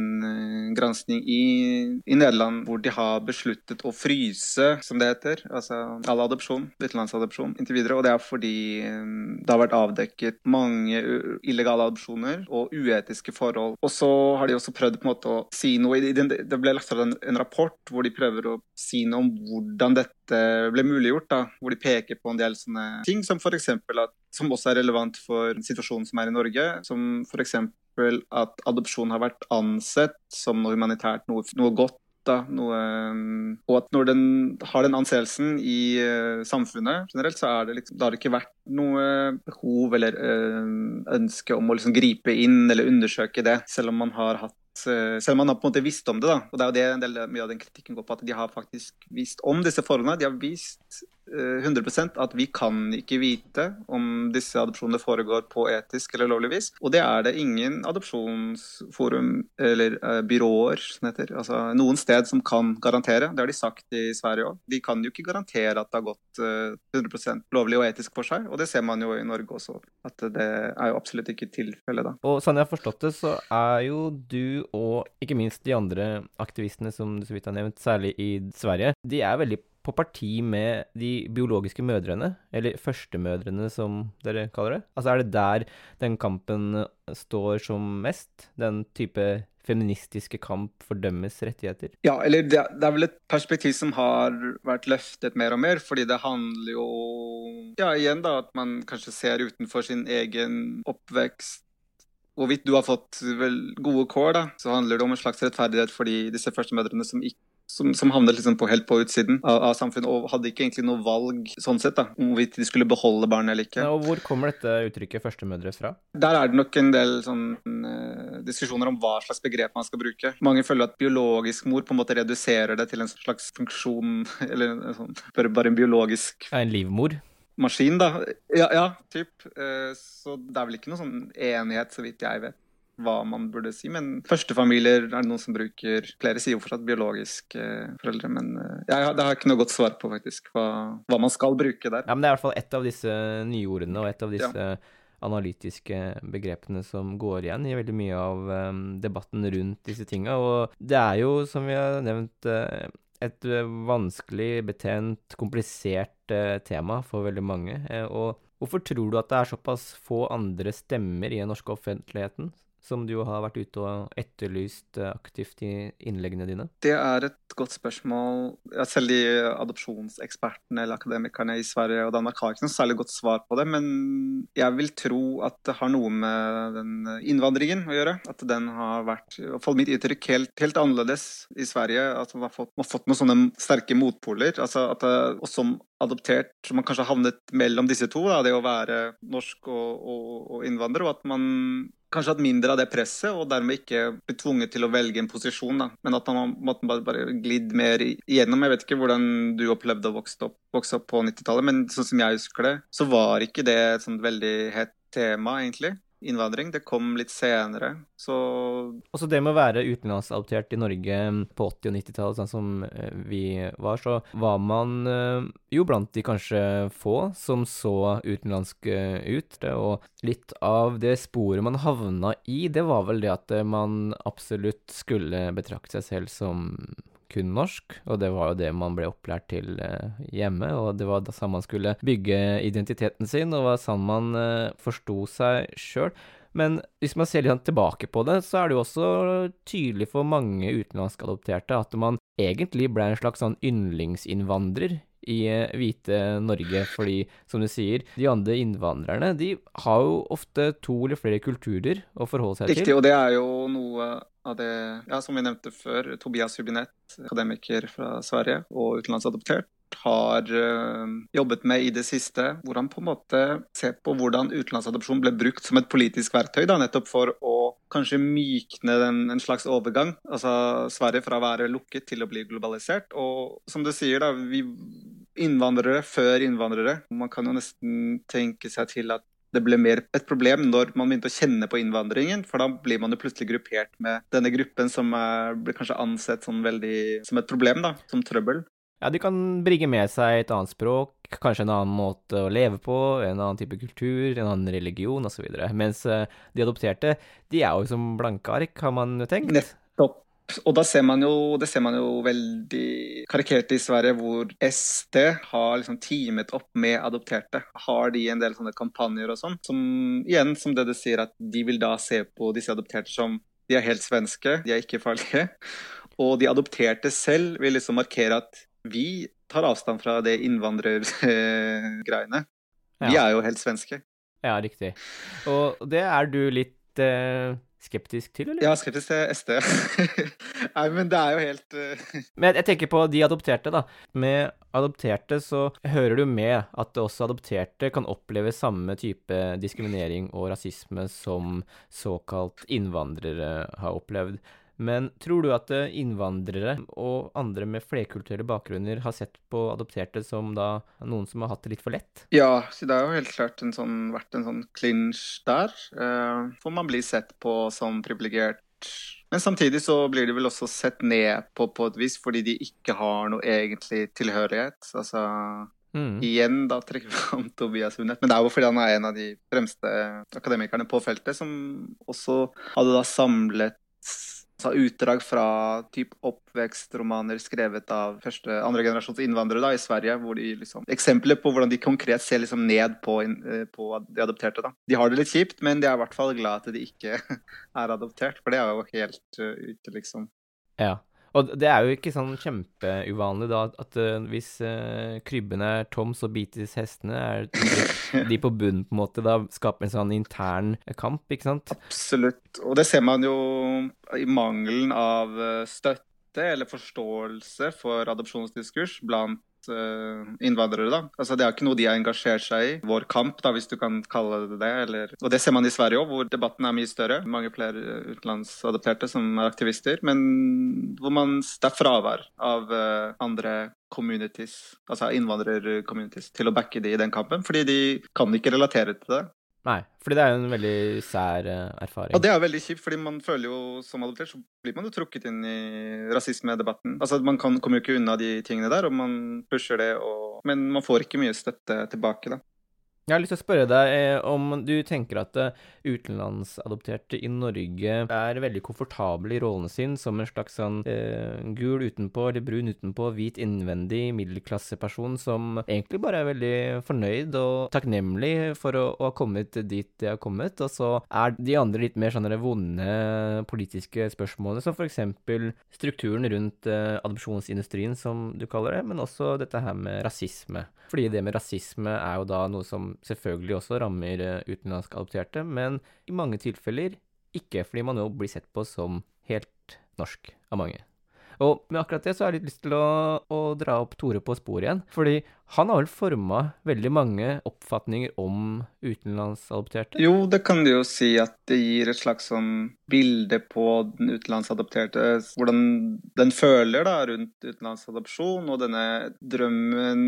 granskning gransking i, i, Nederland hvor de har besluttet å fryse, som det heter, altså all adopsjon, utenlandsadopsjon, inntil videre. Og det er fordi eh, det har vært avdekket mange illegale adopsjoner og uetiske forhold. Og så har de også prøvd på en måte å si noe Det ble lagt fram en rapport hvor de prøver å si noe om hvordan dette ble muliggjort, da, hvor de peker på en del sånne ting som f.eks. at som også er relevant for situasjonen som er i Norge, som f.eks at adopsjon har vært ansett som noe humanitært, noe, noe godt. Da, noe, og at når den har den anseelsen i uh, samfunnet generelt, så er det liksom, da har det ikke vært noe behov eller uh, ønske om å liksom gripe inn eller undersøke det, selv om man har hatt uh, selv om man har på en måte visst om det. da, og Det er jo det mye av den kritikken går på, at de har faktisk visst om disse forholdene. De har vist 100 eh, at vi kan ikke vite om disse adopsjonene foregår på etisk eller lovlig vis. Og det er det ingen adopsjonsforum eller uh, byråer som heter, altså noen sted som kan garantere. Det har de sagt i Sverige òg. De kan jo ikke garantere at det har gått uh, eh, 100% lovlig og etisk for seg. Og det ser man jo i Norge også, at det er jo absolutt ikke tilfellet da. Og sånn jeg har forstått det, så er jo du og ikke minst de andre aktivistene som du så vidt har nevnt, særlig i Sverige, de er veldig på parti med de biologiske mødrene, eller førstemødrene som dere kaller det? Altså er det der den kampen står som mest? Den type feministiske kamp for dømmes rettigheter? Ja, eller det, det, er vel et perspektiv som har vært løftet mer og mer, fordi det handler jo Ja, igjen da, at man kanskje ser utenfor sin egen oppvekst hvorvidt du har fått vel gode kår, da, så handler det om en slags rettferdighet for disse førstemødrene som ikke som, som havnet liksom på, helt på utsiden av, av, samfunnet og hadde ikke egentlig noe valg sånn sett da, om de skulle beholde barnet eller ikke. Ja, og Hvor kommer dette uttrykket 'førstemødre' fra? Der er det nok en del sånn, uh, diskusjoner om hva slags begrep man skal bruke. Mange føler at biologisk mor på en måte reduserer det til en slags funksjon, eller sånn, bare, en biologisk En livmor? Maskin, da. Ja, ja typ. Uh, så det er vel ikke noe sånn enighet, så vidt jeg vet hva man burde si. Men førstefamilier er det noen som bruker Flere sier jo fortsatt biologiske eh, foreldre, men eh, jeg, det har jeg ikke noe godt svar på, faktisk, hva, hva, man skal bruke der. Ja, Men det er i hvert fall et av disse nyordene og et av disse ja. analytiske begrepene som går igjen i veldig mye av um, debatten rundt disse tinga. Og det er jo, som vi har nevnt, et vanskelig, betent, komplisert uh, tema for veldig mange. Og Hvorfor tror du at det er såpass få andre stemmer i den norske offentligheten som du har vært ute og etterlyst eh, aktivt i innleggene dine? Det er et godt spørsmål. Selv de adopsjonsekspertene eller akademikerne i Sverige og Danmark har ikke noe særlig godt svar på det. Men jeg vil tro at det har noe med den innvandringen å gjøre. At den har vært, iallfall mitt inntrykk, helt, helt annerledes i Sverige. At man har fått, man har fått noen sånne sterke motpoler. Altså at det, og som adoptert, man kanskje har havnet mellom disse to, da, det å være norsk og, og, og innvandrer, og at man kanskje hatt mindre av det presset, og dermed ikke blitt tvunget til å velge en posisjon. da. Men at han måtte bare, bare glidd mer igjennom. Jeg vet ikke hvordan du opplevde å vokse opp, vokse opp på 90-tallet, men sånn som jeg husker det, så var ikke det et sånt veldig hett tema, egentlig innvandring. Det kom litt senere, så Også det med å være utenlandsadoptert i Norge på 80- og 90-tallet, sånn som eh, vi var, så var man eh, jo blant de kanskje få som så utenlandske ut. Og litt av det sporet man havna i, det var vel det at man absolutt skulle betrakte seg selv som kun norsk, og det var jo det man ble opplært til eh, hjemme. Og det var da sånn man skulle bygge identiteten sin, og var sånn man eh, forsto seg sjøl. Men hvis man ser litt tilbake på det, så er det jo også tydelig for mange utenlandskadopterte at man egentlig ble en slags sånn yndlingsinnvandrer i eh, hvite Norge, fordi, som du sier, de andre innvandrerne, de har jo ofte to eller flere kulturer å forholde seg Riktig, til. og det er jo noe av det ja, som vi nevnte før. Tobias Hubinett, akademiker fra Sverige og utenlandsadoptert, har øh, jobbet med i det siste, hvor han på en måte ser på hvordan utenlandsadopsjon ble brukt som et politisk verktøy, da, nettopp for å kanskje mykne den, en slags overgang. Altså Sverige fra å være lukket til å bli globalisert. Og som du sier, da, vi innvandrere før innvandrere. Man kan jo nesten tenke seg til at det ble mer et problem når man begynte å kjenne på innvandringen, for da blir man jo plutselig gruppert med denne gruppen som er, blir kanskje ansett sånn veldig som et problem, da, som trøbbel. Ja, de kan bringe med seg et annet språk, kanskje en annen måte å leve på, en annen type kultur, en annen religion osv. Mens eh, de adopterte, de er jo som blanke ark, har man jo tenkt. Nettopp. Og da ser man jo, det ser man jo veldig karikert i Sverige, hvor SD har liksom teamet opp med adopterte. Har de en del sånne kampanjer og sånn, som igjen, som det du sier, at de vil da se på disse adopterte som de er helt svenske, de er ikke farlige. Og de adopterte selv vil liksom markere at vi tar avstand fra det innvandrergreiene. Vi Ja. er jo helt svenske. Ja, riktig. Og det er du litt eh, skeptisk til, eller? Ja, skeptisk til SD. Nei, men det er jo helt eh, Men jeg tenker på de adopterte, da. Med adopterte så hører du med at også adopterte kan oppleve samme type diskriminering og rasisme som såkalt innvandrere har opplevd. Men tror du at eh, innvandrere og andre med flerkulturelle bakgrunner har sett på adopterte som da noen som har hatt det litt for lett? Ja, så det har jo helt klart en sånn, vært en sånn clinch der. Eh, for man blir sett på som privilegert. Men samtidig så blir de vel også sett ned på på et vis, fordi de ikke har noe egentlig tilhørighet. Altså Mm. igjen da trekker vi fram Tobias Hundnet, men det er jo fordi han er en av de fremste akademikerne på feltet, som også hadde da samlet altså utdrag fra typ oppvekstromaner skrevet av første, andre generasjons innvandrere da, i Sverige. hvor de liksom, Eksempler på hvordan de konkret ser liksom ned på, eh, på de adopterte. da. De har det litt kjipt, men de er i hvert fall glad at de ikke er adoptert, for det er jo helt uh, ute, liksom. Ja. Og det er jo ikke sånn kjempeuvanlig da at uh, hvis uh, krybben er tom, så bites hestene. Er de, på bunnen på en måte da skaper en sånn intern kamp, ikke sant? Absolutt. Og det ser man jo i mangelen av eh, støtte eller forståelse for adopsjonsdiskurs blant innvandrere. da. Altså Det er ikke noe de har engasjert seg i. Vår kamp, da, hvis du kan kalle det det. Eller... Og det ser man i Sverige òg, hvor debatten er mye større. Mange flere eh, utenlandsadopterte som er aktivister. Men hvor man, det er fravær av eh, andre communities, altså innvandrercommunities, til å backe de i den kampen. Fordi de kan ikke relatere til det. Nei, fordi det er jo en veldig sær eh, erfaring. Og det er veldig kjipt, fordi man føler jo som adoptert så blir man jo trukket inn i rasismedebatten. Altså Man kan, kommer jo ikke unna de tingene der, og man pusher det, og, men man får ikke mye støtte tilbake, da. Jeg har lyst til å spørre deg eh, om du tenker at eh, utenlandsadopterte i Norge er veldig komfortable i rollen sin som en slags sånn eh, gul utenpå eller brun utenpå, hvit innvendig middelklasseperson som egentlig bare er veldig fornøyd og takknemlig for å, å ha kommet dit de har kommet, og så er de andre litt mer sånne vonde politiske spørsmålene, som eksempel strukturen rundt eh, adopsjonsindustrien, som du kaller det, men også dette her med rasisme. Fordi det med rasisme er jo da noe som selvfølgelig også rammer utenlandskadopterte, utenlandsk adopterte, men i mange tilfeller ikke, fordi man jo blir sett på som helt norsk av mange. Og med akkurat det så har jeg litt lyst til å, å dra opp Tore på sporet igjen. Fordi han har vel forma veldig mange oppfatninger om utenlandsadopterte? Jo, det kan du jo si at det gir et slags sånn bilde på den utenlandsadopterte. Hvordan den føler da rundt utenlandsadopsjon, og denne drømmen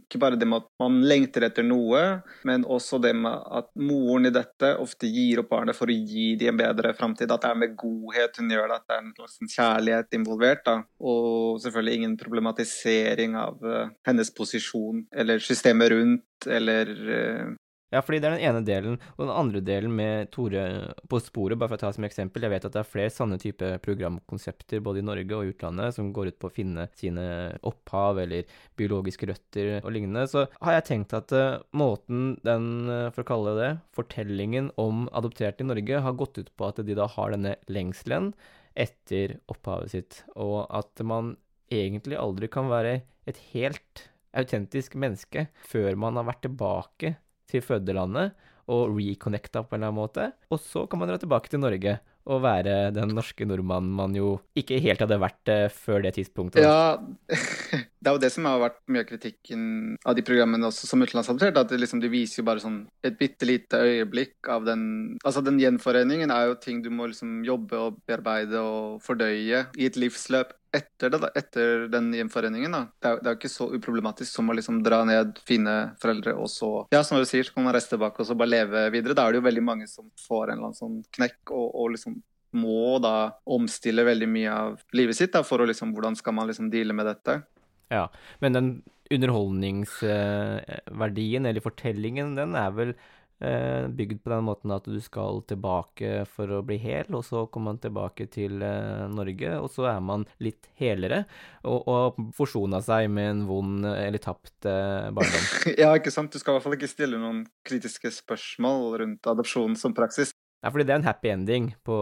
Ikke bare det med at man lengter etter noe, men også det med at moren i dette ofte gir opp barnet for å gi dem en bedre framtid. At det er med godhet hun gjør det, at det er en slags kjærlighet involvert. da. Og selvfølgelig ingen problematisering av uh, hennes posisjon organisasjon eller systemet rundt, eller uh... Ja, fordi det er den ene delen. Og den andre delen med Tore på sporet, bare for å ta som eksempel. Jeg vet at det er flere sånne type programkonsepter både i Norge og utlandet som går ut på å finne sine opphav eller biologiske røtter og lignende. Så har jeg tenkt at uh, måten den, uh, for å kalle det, fortellingen om adopterte i Norge har gått ut på at de da har denne lengselen etter opphavet sitt, og at man egentlig aldri kan være et helt autentisk menneske før man har vært tilbake til fødelandet og reconnecta på en eller annen måte. Og så kan man dra tilbake til Norge og være den norske nordmannen man jo ikke helt hadde vært eh, før det tidspunktet. Ja, det er jo det som har vært mye av kritikken av de programmene også som utenlandsadoptert. At det liksom, de viser jo bare sånn et bitte lite øyeblikk av den Altså den gjenforeningen er jo ting du må liksom jobbe og bearbeide og fordøye i et livsløp etter, det, da, etter den gjenforeningen. Da. Det, er, det er jo ikke så uproblematisk som å liksom dra ned, finne foreldre, og så Ja, som du sier, så kan man reise tilbake og så bare leve videre. Da er det jo veldig mange som får en eller annen sånn knekk, og, og liksom må da omstille veldig mye av livet sitt da, for å liksom Hvordan skal man liksom deale med dette? Ja, men den underholdningsverdien, eller fortellingen, den er vel bygd på den måten at du skal tilbake for å bli hel, og så kommer man tilbake til eh, Norge, og så er man litt helere, og, og forsona seg med en vond eller tapt eh, barndom. ja, ikke sant. Du skal i hvert fall ikke stille noen kritiske spørsmål rundt adopsjon som praksis. Ja, fordi det er en happy ending på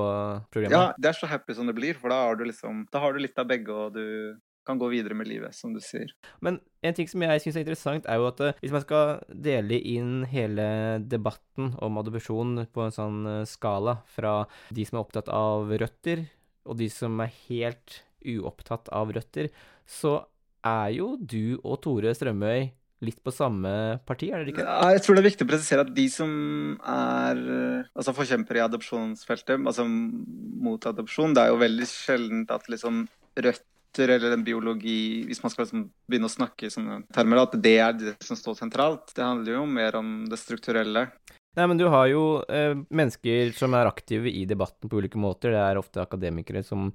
programmet. Ja, det er så happy som det blir, for da har du liksom Da har du litt av begge, og du kan gå videre med livet, som du sier. Men en ting som jeg syns er interessant, er jo at uh, hvis man skal dele inn hele debatten om adopsjon på en sånn uh, skala fra de som er opptatt av røtter, og de som er helt uopptatt av røtter, så er jo du og Tore Strømøy litt på samme parti, er det ikke? Ja, jeg tror det er viktig å presisere at de som er eh, altså forkjempere i adopsjonsfeltet, altså mot adopsjon, det er jo veldig sjeldent at liksom Rødt eller en biologi, hvis man skal liksom begynne å snakke i sånne termer, at det er det som står sentralt. Det handler jo mer om det strukturelle. Nei, men du har jo eh, mennesker som er aktive i debatten på ulike måter. Det er ofte akademikere som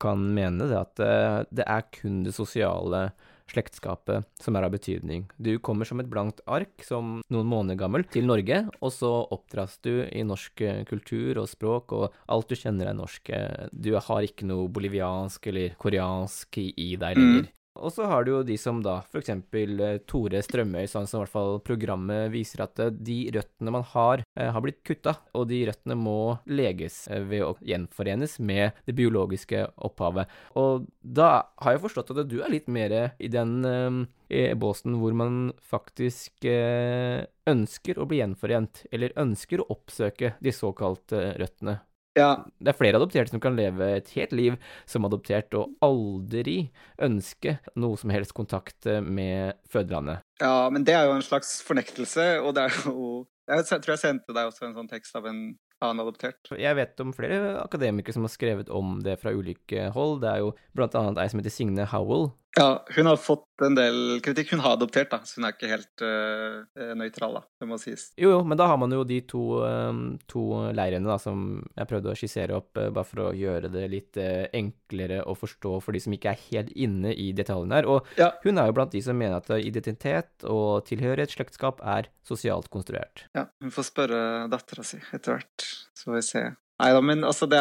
kan mene det, at eh, det er kun det sosiale slektskapet som er av betydning. Du kommer som et blankt ark, som noen måneder gammel, til Norge, og så oppdras du i norsk eh, kultur og språk, og alt du kjenner er norsk. Du har ikke noe boliviansk eller koreansk i deg lenger. Og så har du jo de som da, f.eks. eksempel Tore Strømøy, sånn som i hvert fall programmet viser at eh, de røttene man har, eh, har blitt kutta, og de røttene må leges ved å gjenforenes med det biologiske opphavet. Og da har jeg forstått at du er litt mer i den eh, båsen hvor man faktisk eh, ønsker å bli gjenforent, eller ønsker å oppsøke de såkalte røttene. Ja. Det er flere adopterte som kan leve et helt liv som adoptert og aldri ønske noe som helst kontakt med fødelandet. Ja, men det er jo en slags fornektelse, og det er jo Jeg tror jeg sendte deg også en sånn tekst av en annen adoptert. Jeg vet om flere akademikere som har skrevet om det fra ulike hold. Det er jo blant annet ei som heter Signe Howell, ja, hun har fått en del kritikk. Hun har adoptert, da, så hun er ikke helt uh, nøytral, da, det må sies. Jo, jo, men da har man jo de to, um, to leirene da, som jeg prøvde å skissere opp, uh, bare for å gjøre det litt uh, enklere å forstå for de som ikke er helt inne i detaljene her. Og ja. hun er jo blant de som mener at identitet og tilhørighet, slektskap, er sosialt konstruert. Ja, hun får spørre dattera si etter hvert, så får vi se Nei da, men altså det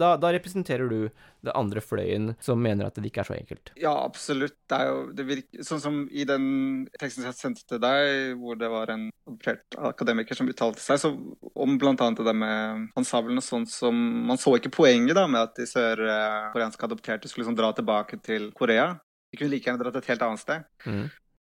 da, da, representerer du det andre fløyen som mener at det ikke er så enkelt? Ja, absolutt. Det er jo det virker, Sånn som i den teksten jeg sendte til deg, hvor det var en adoptert akademiker som uttalte seg så om bl.a. det der med ensemblen og sånt som Man så ikke poenget da med at de sørkoreanske adopterte skulle liksom dra tilbake til Korea. De kunne like gjerne dratt et helt annet sted. Mm.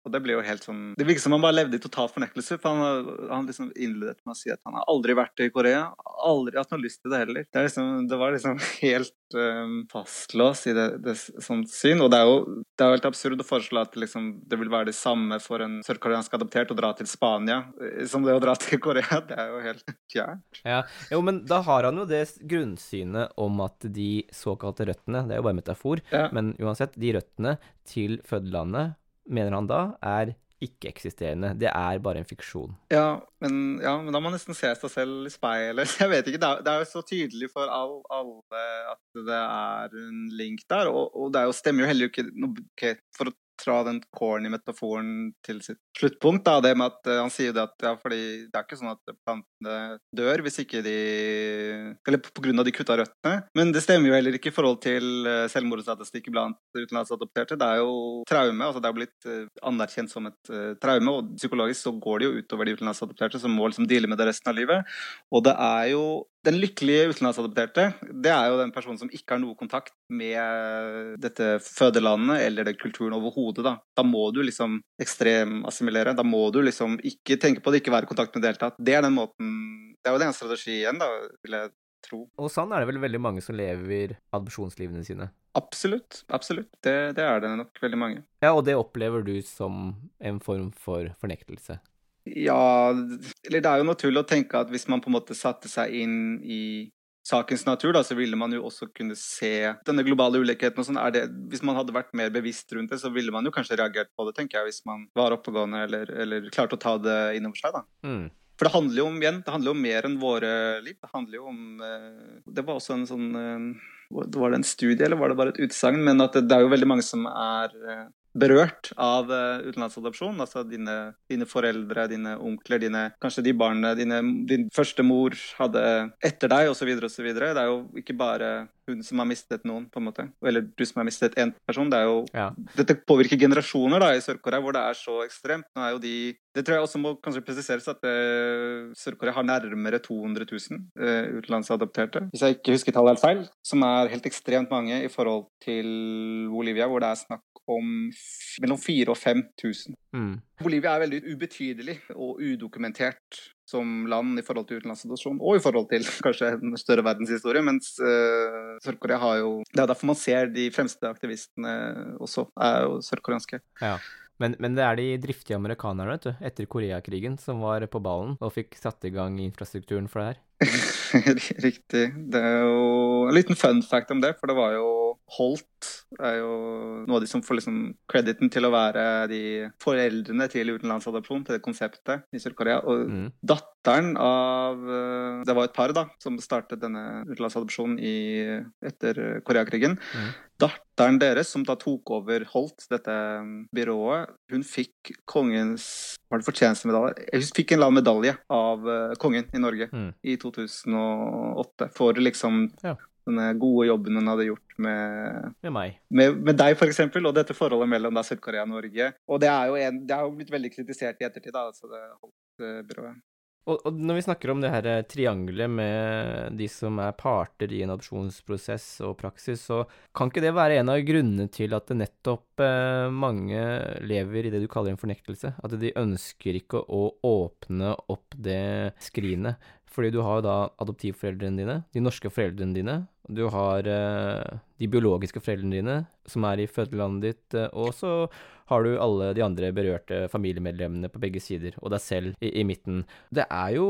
Og det blir jo helt sånn Det virker som han bare levde i total fornektelse. For han, han liksom innledet med å si at han har aldri vært i Korea. Aldri hatt noe lyst til det heller. Det, liksom, det var liksom helt um, fastlåst i det, det sånt syn. Og det er jo det er jo helt absurd å foreslå at liksom, det vil være det samme for en sørkoreansk adoptert å dra til Spania eh, som det å dra til Korea. Det er jo helt fjernt. Ja, jo, men da har han jo det grunnsynet om at de såkalte røttene, det er jo bare metafor, Ja. men uansett, de røttene til fødelandet, mener han da, er ikke-eksisterende. Det er bare en fiksjon. Ja men, ja, men da må man nesten se seg selv i speilet. Jeg vet ikke, det er, det er jo så tydelig for all, alle at det er en link der. Og, og det jo, stemmer jo heller ikke noe okay, For å dra den corny metaforen til sitt sluttpunkt, da, det med at uh, han sier det at ja, fordi det er ikke sånn at plantene dør hvis ikke de Eller av de kutta røttene. Men det stemmer jo heller ikke i forhold til uh, selvmordsstatistikk blant utenlandsadopterte. Det er jo traume. altså Det er blitt uh, anerkjent som et traume, og psykologisk så går det jo utover de utenlandsadopterte som må liksom deale med det resten av livet. Og det er jo den lykkelige utenlandsadopterte, det er jo den personen som ikke har noe kontakt med dette fødelandet eller den kulturen overhodet. Da. da må du liksom ekstremassimilere. Da må du liksom ikke tenke på det, ikke være i kontakt med det hele tatt. Det er den måten Det er jo den strategien, da, vil jeg tro. Og sånn er det vel veldig mange som lever adopsjonslivene sine. Absolutt. Absolutt. Det, det er det nok veldig mange. Ja, og det opplever du som en form for fornektelse. Ja, eller det er jo naturlig å tenke at hvis man på en måte satte seg inn i sakens natur, da, så ville man jo også kunne se denne globale ulikheten. og sånn. Det, hvis man hadde vært mer bevisst rundt det, så ville man jo kanskje reagert på det, tenker jeg, hvis man var oppegående eller, eller klarte å ta det innover seg. da. Mm. For det handler jo om igjen, det handler jo om mer enn våre liv. Det handler jo om eh, Det var også en sånn eh, Var det en studie, eller var det bare et utsagn? Men at det, det er jo veldig mange som er eh, berørt av uh, utenlandsadopsjon. Altså dine, dine, foreldre, dine onkler, dine, kanskje de barna din første mor hadde etter deg, osv. osv. Det er jo ikke bare hun som har mistet noen, på en måte. Eller du som har mistet én person. Det er jo, Ja. Dette påvirker generasjoner da, i Sør-Korea, hvor det er så ekstremt. Nå er jo de Det tror jeg også må kanskje presiseres at uh, Sør-Korea har nærmere 200 000 uh, utenlandsadopterte. Hvis jeg ikke husker tallet helt feil, som er helt ekstremt mange i forhold til Bolivia, hvor det er snakk om mellom 4000 og 5000. Mm. Bolivia er veldig ubetydelig og udokumentert som land i forhold til utenlandsadopsjon, og i forhold til kanskje en større verdenshistorie, mens uh, Sør-Korea har jo Det er derfor man ser de fremste aktivistene også, er jo sørkoreanske. Ja. Men, men det er de driftige amerikanerne, vet du, etter Koreakrigen, som var på ballen og fikk satt i gang infrastrukturen for det her. Riktig. Det er jo en liten fun fact om det, for det var jo Holt er jo noe av de som får liksom crediten til å være de foreldrene til utenlandsadopsjon, til det konseptet i Sør-Korea. Og Mm. datteren av eh, Det var et par da, som startet denne utenlandsadopsjonen i, etter Koreakrigen. Mm. Datteren deres, som da tok over Holt, dette mm, byrået, hun fikk kongens Var det fortjenestemedalje? Hun fikk en eller annen medalje av eh, kongen i Norge Mm. i 2008 for liksom Ja. denne gode jobben hun hadde gjort med, Med meg. med, med deg, f.eks., og dette forholdet mellom Sør-Korea og Norge. Og det er en, det er jo blitt veldig kritisert i ettertid, da, altså det Holt-byrået. Og, og når vi snakker om det her eh, triangelet med de som er parter i en adopsjonsprosess og praksis, så kan ikke det være en av grunnene til at det nettopp eh, mange lever i det du kaller en fornektelse? At de ønsker ikke å åpne opp det skrinet. Fordi du har jo da adoptivforeldrene dine, de norske foreldrene dine, du har eh, de biologiske foreldrene dine som er i fødelandet ditt, eh, og så har du alle de andre berørte familiemedlemmene på begge sider, og deg selv i, i midten. Det er, jo,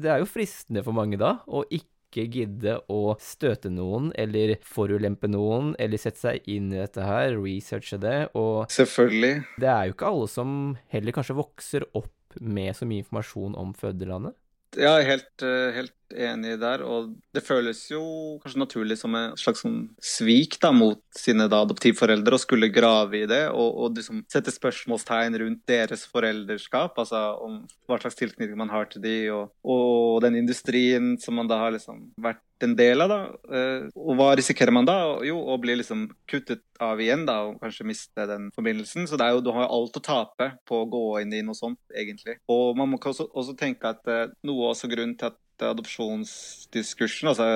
det er jo fristende for mange da å ikke gidde å støte noen eller forulempe noen, eller sette seg inn i dette her, researche det, og Selvfølgelig. det er jo ikke alle som heller kanskje vokser opp med så mye informasjon om fødelandet. Ja, helt, eh, helt enig der. Og det føles jo kanskje naturlig som en slags sånn svik da, mot sine da, adoptivforeldre å skulle grave i det og, og liksom sette spørsmålstegn rundt deres foreldreskap. Altså om hva slags tilknytning man har til de, og, og den industrien som man da har liksom vært en del av. da. Eh, Og hva risikerer man da? Jo, å bli liksom kuttet av igjen da, og kanskje miste den forbindelsen. Så det er jo, du har jo alt å tape på å gå inn i noe sånt, egentlig. Og man må også, også tenke at eh, noe også grunnen til at adopsjonsdiskursen, altså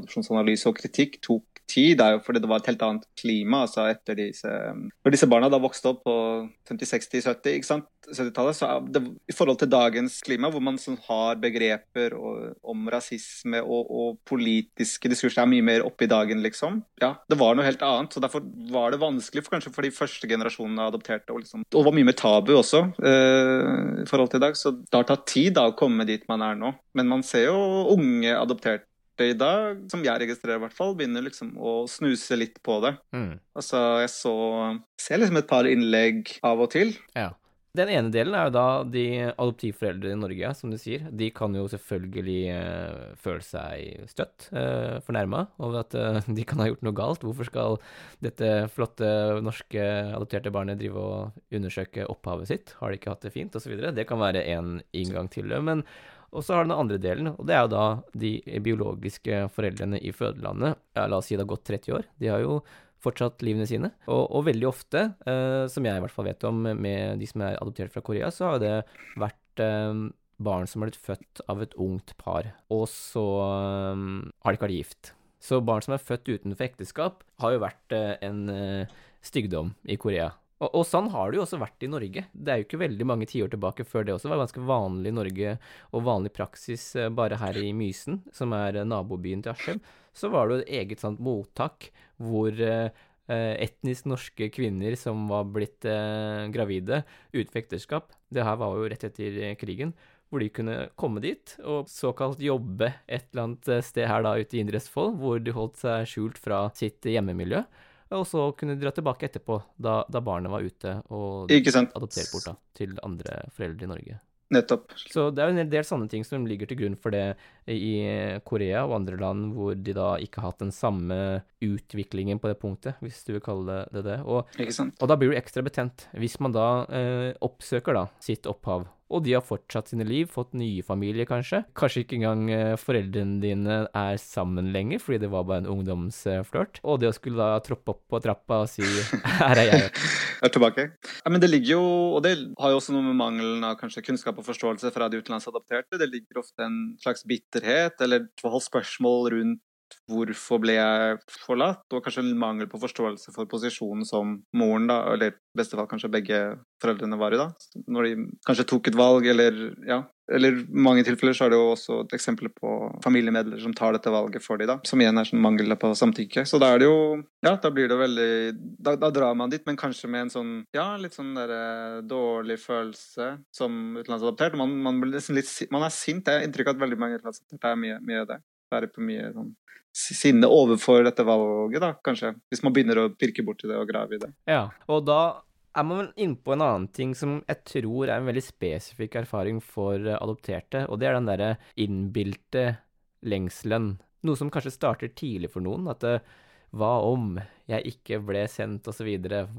adopsjonsanalyse og kritikk, tok tid, er jo fordi det var et helt annet klima. altså etter disse, Når disse barna da vokste opp på 50-, 60-, 70-, ikke sant, 70-tallet, så det, i forhold til dagens klima, hvor man sånn har begreper og, om rasisme og, og politiske diskurser er mye mer oppe i dagen, liksom. Ja, det var noe helt annet. så Derfor var det vanskelig for, kanskje for de første generasjonene adopterte. Og, liksom, og var mye mer tabu også eh, i forhold til i dag. Så det har tatt tid da å komme dit man er nå. Men man ser jo unge adopterte i dag, som jeg registrerer i hvert fall, begynner liksom å snuse litt på det. Mm. Altså, jeg så ser liksom et par innlegg av og til. Ja. Den ene delen er jo da de adoptivforeldre i Norge, som du sier. De kan jo selvfølgelig eh, føle seg støtt, eh, fornærma over at eh, de kan ha gjort noe galt. Hvorfor skal dette flotte norske adopterte barnet drive og undersøke opphavet sitt? Har de ikke hatt det fint, osv.? Det kan være en inngang til det. Men og så har du den andre delen, og det er jo da de biologiske foreldrene i fødelandet. Ja, la oss si det har gått 30 år. De har jo fortsatt livene sine. Og, og veldig ofte, eh, som jeg i hvert fall vet om med de som er adoptert fra Korea, så har det vært eh, barn som har blitt født av et ungt par, og så eh, har de ikke vært gift. Så barn som er født utenfor ekteskap, har jo vært eh, en eh, styggdom i Korea. Og, og, sånn har det jo også vært i Norge. Det er jo ikke veldig mange tiår tilbake før det også var ganske vanlig i Norge, og vanlig praksis eh, bare her i Mysen, som er eh, nabobyen til Askim. Så var det jo et eget sånt mottak hvor eh, etnisk norske kvinner som var blitt eh, gravide uten ekteskap Det her var jo rett etter krigen. Hvor de kunne komme dit og såkalt jobbe et eller annet sted her da ute i Indre Østfold, hvor de holdt seg skjult fra sitt hjemmemiljø. Og så kunne de dra tilbake etterpå, da, da barnet var ute og adoptert bort da, til andre foreldre i Norge. Nettopp. Så det er jo en del sånne ting som ligger til grunn for det i Korea og andre land hvor de da ikke har hatt den samme utviklingen på det punktet, hvis du vil kalle det det. Og, og da blir du ekstra betent hvis man da eh, oppsøker da sitt opphav og de har fortsatt sine liv, fått nye familier kanskje. Kanskje ikke engang eh, foreldrene dine er sammen lenger, fordi det var bare en ungdomsflørt. Og det å skulle da troppe opp på trappa og si 'her er jeg'. Jeg er tilbake. Ja, men det ligger jo, og det har jo også noe med mangelen av kanskje kunnskap og forståelse fra de utenlandsadopterte. Det ligger ofte en slags bitterhet eller spørsmål rundt hvorfor ble jeg forlatt, og kanskje mangel på forståelse for posisjonen som moren, da, eller i beste fall kanskje begge foreldrene var i, da, når de kanskje tok et valg, eller ja. Eller i mange tilfeller så er det jo også et eksempel på familiemedlemmer som tar dette valget for dem, da, som igjen er sånn mangel på samtykke. Så da er det jo Ja, da blir det jo veldig Da, da drar man dit, men kanskje med en sånn ja, litt sånn derre dårlig følelse som utenlandsadoptert. Man, man, blir liksom litt Man er sint. Jeg har inntrykk av at veldig mange utenlandsadopterte er mye, mye det. Være på mye sånn sinne overfor dette valget, da, kanskje. Hvis man begynner å pirke borti det og grave i det. Ja, og da er man vel inne på en annen ting som jeg tror er en veldig spesifikk erfaring for adopterte, og det er den derre innbilte lengselen. Noe som kanskje starter tidlig for noen. At det, hva om jeg ikke ble sendt, osv.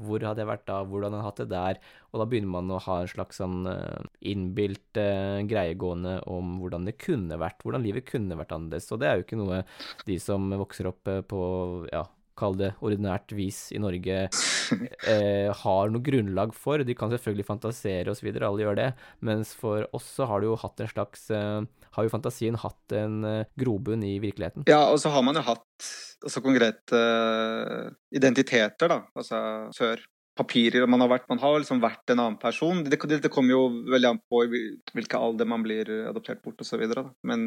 Hvor hadde jeg vært da? Hvordan hadde jeg hatt det der? Og da begynner man å ha en slags sånn uh, innbilt uh, greie gående om hvordan det kunne vært, hvordan livet kunne vært annerledes. Og det er jo ikke noe de som vokser opp uh, på, ja, kall det ordinært vis i Norge, eh, har noe grunnlag for. De kan selvfølgelig fantasere osv., alle gjør det. Mens for oss så har det jo hatt en slags eh, Har jo fantasien hatt en eh, grobunn i virkeligheten. Ja, og så har man jo hatt altså konkrete identiteter, da, altså før papirer man har vært. Man har liksom vært en annen person. Det, det, det kommer jo veldig an på i hvilken alder man blir adoptert bort osv. Men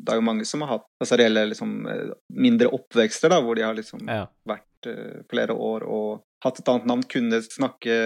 det er jo mange som har hatt altså reelle liksom, mindre oppvekster, da, hvor de har liksom ja. vært flere år og hatt et annet navn, kunne snakke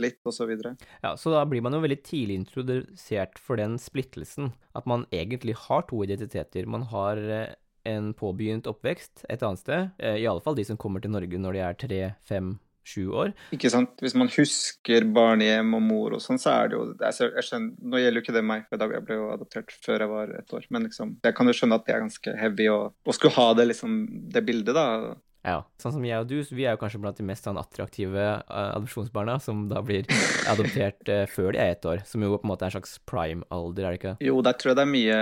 litt osv. Så ja, så da blir man jo veldig tidlig introdusert for den splittelsen. At man egentlig har to identiteter. Man har eh, en påbegynt oppvekst et annet sted. Eh, I alle fall de som kommer til Norge når de er tre, fem, sju år. Ikke sant. Hvis man husker barnehjem og mor og sånn, så er det jo jeg, jeg skjønner, Nå gjelder jo ikke det meg, for jeg ble jo adoptert før jeg var ett år, men liksom, jeg kan jo skjønne at det er ganske heavy å skulle ha det, liksom, det bildet, da. Ja, sånn som jeg og du, vi er jo kanskje blant de mest sånn, attraktive uh, adopsjonsbarna som da blir adoptert uh, før de er ett år, som jo på en måte er en slags prime-alder, er det ikke? Jo, der tror jeg det er mye,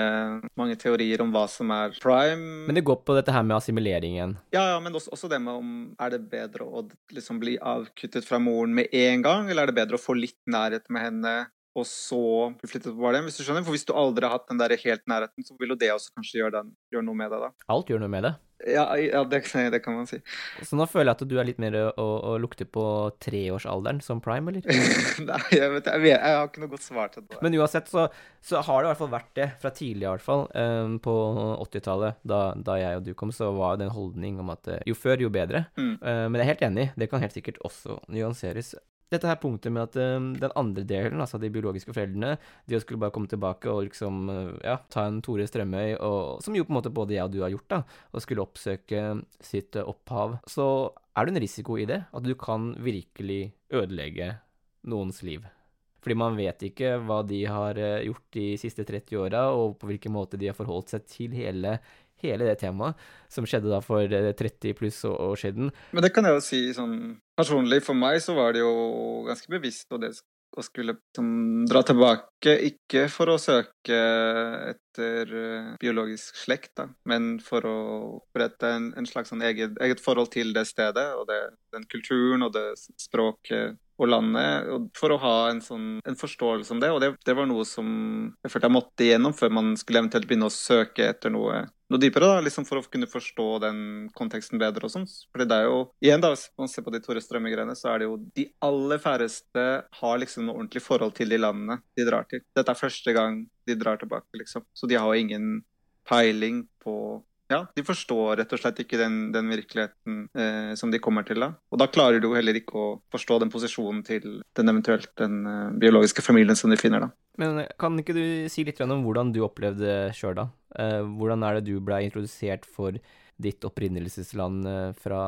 mange teorier om hva som er prime. Men det går på dette her med assimileringen? Ja, ja, men også, også det med om er det bedre å liksom bli avkuttet fra moren med en gang, eller er det bedre å få litt nærhet med henne og så flytte på barnehjem, hvis du skjønner? For hvis du aldri har hatt den der helt nærheten, så vil jo det også kanskje gjøre, den, gjøre noe med deg, da. Alt gjør noe med det. Ja, ja det, det, kan man si. Så nå føler jeg at du er litt mer å, å lukte på treårsalderen som prime, eller? Nei, jeg, vet, jeg, jeg, har ikke noe godt svar til det. Men uansett så, så, har det i hvert fall vært det, fra tidlig i hvert fall. Um, på 80-tallet, da, da, jeg og du kom, så var det en holdning om at eh, jo før, jo bedre. Mm. Uh, men jeg er helt enig, det kan helt sikkert også nyanseres dette her punktet med at um, den andre delen, altså de biologiske foreldrene, de skulle bare komme tilbake og liksom, uh, ja, ta en Tore Strømøy, og, som jo på en måte både jeg og du har gjort, da, og skulle oppsøke sitt uh, opphav, så er det en risiko i det. At du kan virkelig ødelegge noens liv. Fordi man vet ikke hva de har uh, gjort de siste 30 åra, og på hvilken måte de har forholdt seg til hele hele det temaet, som skjedde da for 30 eh, pluss år siden. Men det kan jeg jo si sånn personlig. For meg så var det jo ganske bevisst og det å skulle liksom, dra tilbake, ikke for å søke etter uh, biologisk slekt, da, men for å opprette en, en slags sånn eget, eget, forhold til det stedet og det, den kulturen og det språket og landet, og for å ha en, sånn, en forståelse om det. Og det, det, var noe som jeg følte jeg måtte igjennom før man skulle eventuelt begynne å søke etter noe, noe dypere, da, liksom for å kunne forstå den konteksten bedre og sånn. Fordi det er jo, igjen da, hvis man ser på de Tore Strømme-greiene, så er det jo de aller færreste har liksom noe ordentlig forhold til de landene de drar til. Dette er første gang de drar tilbake, liksom. Så de har jo ingen peiling på ja, de forstår rett og slett ikke den, den virkeligheten eh, som de kommer til. da. Og da klarer du jo heller ikke å forstå den posisjonen til den eventuelt den eh, biologiske familien som de finner. da. Men eh, kan ikke du si litt om hvordan du opplevde sjøl, da? Eh, hvordan er det du ble introdusert for ditt opprinnelsesland eh, fra,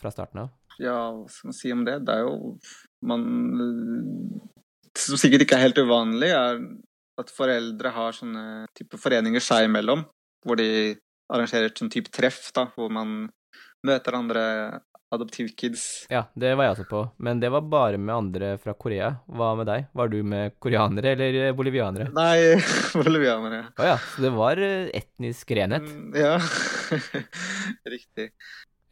fra, starten av? Ja, hva skal man si om det? Det er jo Man Som sikkert ikke er helt uvanlig, er at foreldre har sånne type foreninger seg imellom, hvor de arrangerer et sånn type treff, da, hvor man møter andre adoptivkids. Ja, det var jeg også på, men det var bare med andre fra Korea. Hva med deg? Var du med koreanere eller bolivianere? Nei, bolivianere. Å oh, ja, så det var eh, etnisk renhet? Mm, ja, riktig.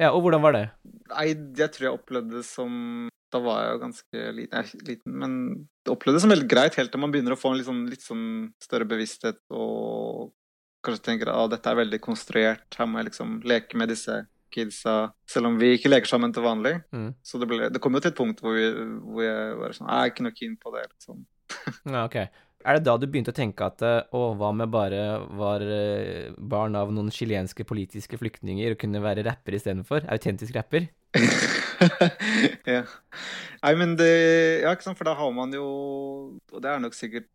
Ja, og hvordan var det? Nei, jeg tror jeg opplevde det som Da var jeg jo ganske liten, liten men det opplevde det som veldig greit helt til man begynner å få en litt sånn, litt sånn større bevissthet og kanskje tenker at dette er veldig konstruert, her må jeg liksom leke med disse kidsa, selv om vi ikke leker sammen til vanlig. Mm. Så det, ble, det, kom jo til et punkt hvor, vi, hvor jeg var sånn Jeg er ikke noe keen på det. liksom. ja, ok. Er det da du begynte å tenke at å, hva med bare var eh, barn av noen chilenske politiske flyktninger og kunne være rapper istedenfor? Autentisk rapper? ja. Nei, men det Ja, ikke sant, for da har man jo Og det er nok sikkert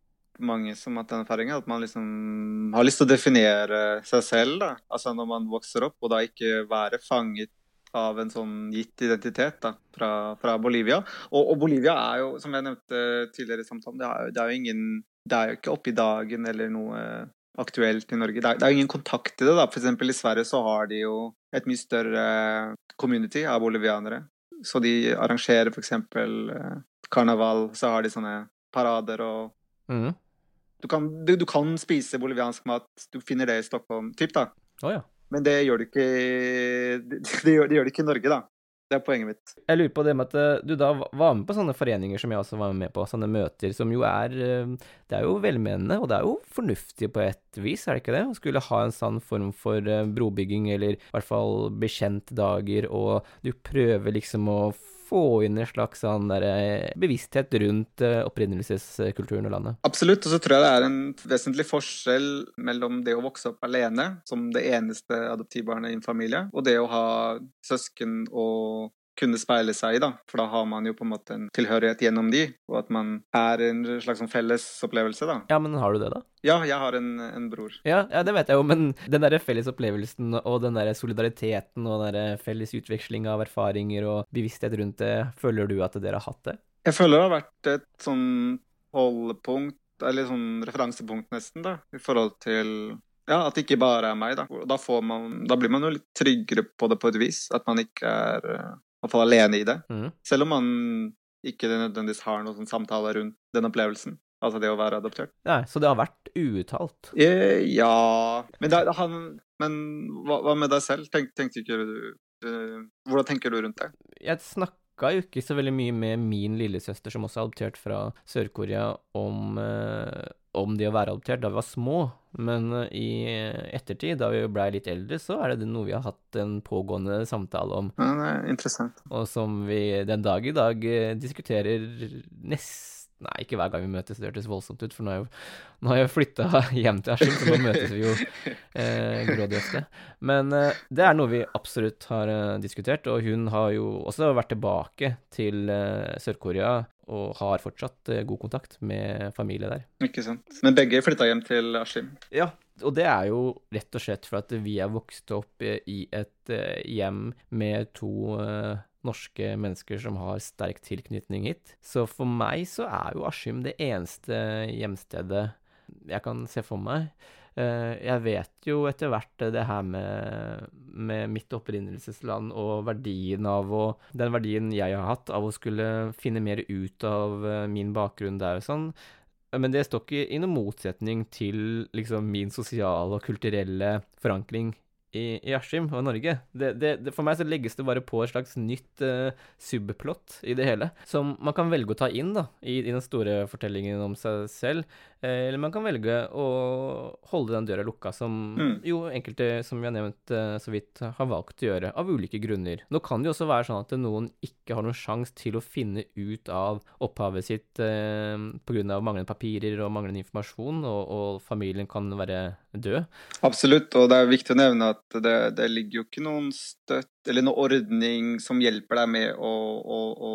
mange som har hatt den erfaringen, at man liksom har lyst til å definere seg selv. da, altså Når man vokser opp, og da ikke være fanget av en sånn gitt identitet da, fra, fra Bolivia. Og, og, Bolivia er jo, som jeg nevnte tidligere i samtalen, det er, det er jo ingen Det er jo ikke oppe i dagen eller noe aktuelt i Norge. Det er, det er jo ingen kontakt i det. da, F.eks. i Sverige så har de jo et mye større community av bolivianere. Så de arrangerer f.eks. Eh, karneval, så har de sånne parader og mm. Du kan, du, du kan, spise boliviansk mat. Du finner det i Stockholm. Typ, da. Oh, ja. Men det gjør, det, ikke, det, det, gjør, det gjør det ikke i Norge, da. Det er poenget mitt. Jeg lurer på det med at eh, du da var med på sånne foreninger som jeg også var med på, sånne møter som jo er eh, Det er jo velmenende, og det er jo fornuftig på et vis, er det ikke det? Å skulle ha en sånn form for eh, brobygging, eller i hvert fall bekjent dager, og du prøver liksom å få inn en slags sånn der, eh, bevissthet rundt uh, opprinnelseskulturen og landet. Absolutt, og så tror jeg det er en vesentlig forskjell mellom det å vokse opp alene, som det eneste adoptivbarnet i en familie, og det å ha søsken og kunne speile seg i, da. For da har man jo på en måte en tilhørighet gjennom de, og at man er en slags sånn felles opplevelse, da. Ja, men har du det, da? Ja, jeg har en, en bror. Ja, ja, det vet jeg jo, men den derre felles opplevelsen og den derre solidariteten og den derre felles utveksling av erfaringer og bevissthet rundt det, føler du at dere har hatt det? Jeg føler det har vært et sånn holdepunkt, eller sånn referansepunkt nesten, da, i forhold til ja, at det ikke bare er meg, da. Da, man, da, blir man jo litt tryggere på det på et vis. At man ikke er hvert fall alene i det. Mm. Selv om man ikke nødvendigvis har noen sånn samtale rundt den opplevelsen. Altså det å være adoptert. Nei, Så det har vært uuttalt? Eh, ja Men, det, han, men hva, hva, med deg selv? Tenk, tenkte ikke du du Hvordan tenker du rundt det? Jeg snakka snakka jo ikke så veldig mye med min lillesøster, som også er adoptert fra Sør-Korea, om, eh, om det å være adoptert da vi var små. Men eh, i ettertid, da vi blei litt eldre, så er det noe vi har hatt en pågående samtale om. Ja, det er interessant. Og som vi den dag i dag eh, diskuterer nesten Nei, ikke hver gang vi møtes, det hørtes voldsomt ut, for nå har jeg, nå har jeg flytta hjem til Askim, så nå møtes vi jo eh, grådig ofte. Men eh, det er noe vi absolutt har eh, diskutert, og hun har jo også vært tilbake til eh, Sør-Korea og har fortsatt eh, god kontakt med familie der. Ikke sant. Men begge flytta hjem til Askim? Ja, og det er jo rett og slett for at vi er vokst opp eh, i et eh, hjem med to eh, norske mennesker som har sterk tilknytning hit. Så for meg så er jo Askim det eneste hjemstedet jeg kan se for meg. Eh, Jeg vet jo etter hvert det her med, med mitt opprinnelsesland og verdien av å Den verdien jeg har hatt av å skulle finne mer ut av eh, min bakgrunn der og sånn. Men det står ikke i noen motsetning til liksom min sosiale og kulturelle forankring i, i Askim og Norge. Det, det, det, for meg så legges det bare på et slags nytt uh, subplott i det hele, som man kan velge å ta inn da, i, i den store fortellingen om seg selv. Eh, eller man kan velge å holde den døra lukka, som Mm. jo enkelte, som vi har nevnt eh, så vidt, har valgt å gjøre, av ulike grunner. Nå kan det jo også være sånn at noen ikke har noen sjanse til å finne ut av opphavet sitt eh, pga. manglende papirer og manglende informasjon, og, og familien kan være død. Absolutt, og det er viktig å nevne at det, det ligger jo ikke noen støtt eller noen ordning som hjelper deg med å, å, å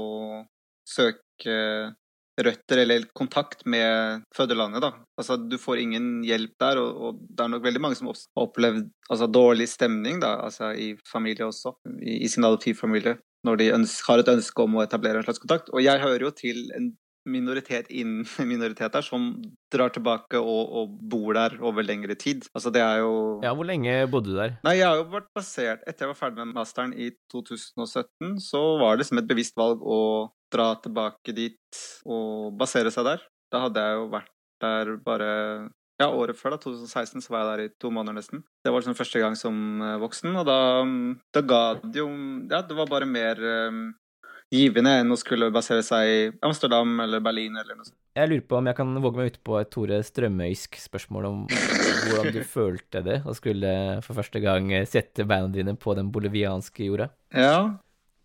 søke røtter eller kontakt med fødelandet. da. Altså, Du får ingen hjelp der, og, og det er nok veldig mange som har opplevd altså, dårlig stemning da, altså, i familie også, i, i sin adoptivfamilie, når de ønsker, har et ønske om å etablere en slags kontakt. Og jeg hører jo til en minoritet innen minoriteter som drar tilbake og, og bor der over lengre tid. Altså det er jo Ja, hvor lenge bodde du der? Nei, jeg har jo vært basert Etter jeg var ferdig med masteren i 2017, så var det som et bevisst valg å dra tilbake dit og basere seg der. Da hadde jeg jo vært der bare ja, året før, da, 2016, så var jeg der i to måneder nesten. Det var liksom første gang som eh, voksen, og da, da ga det jo Ja, det var bare mer um, givende enn å skulle basere seg i Amsterdam eller Berlin eller noe sånt. Jeg lurer på om jeg kan våge meg ut på et Tore Strømøysk spørsmål om hvordan du følte det å skulle for første gang sette beina dine på den bolivianske jorda. Ja,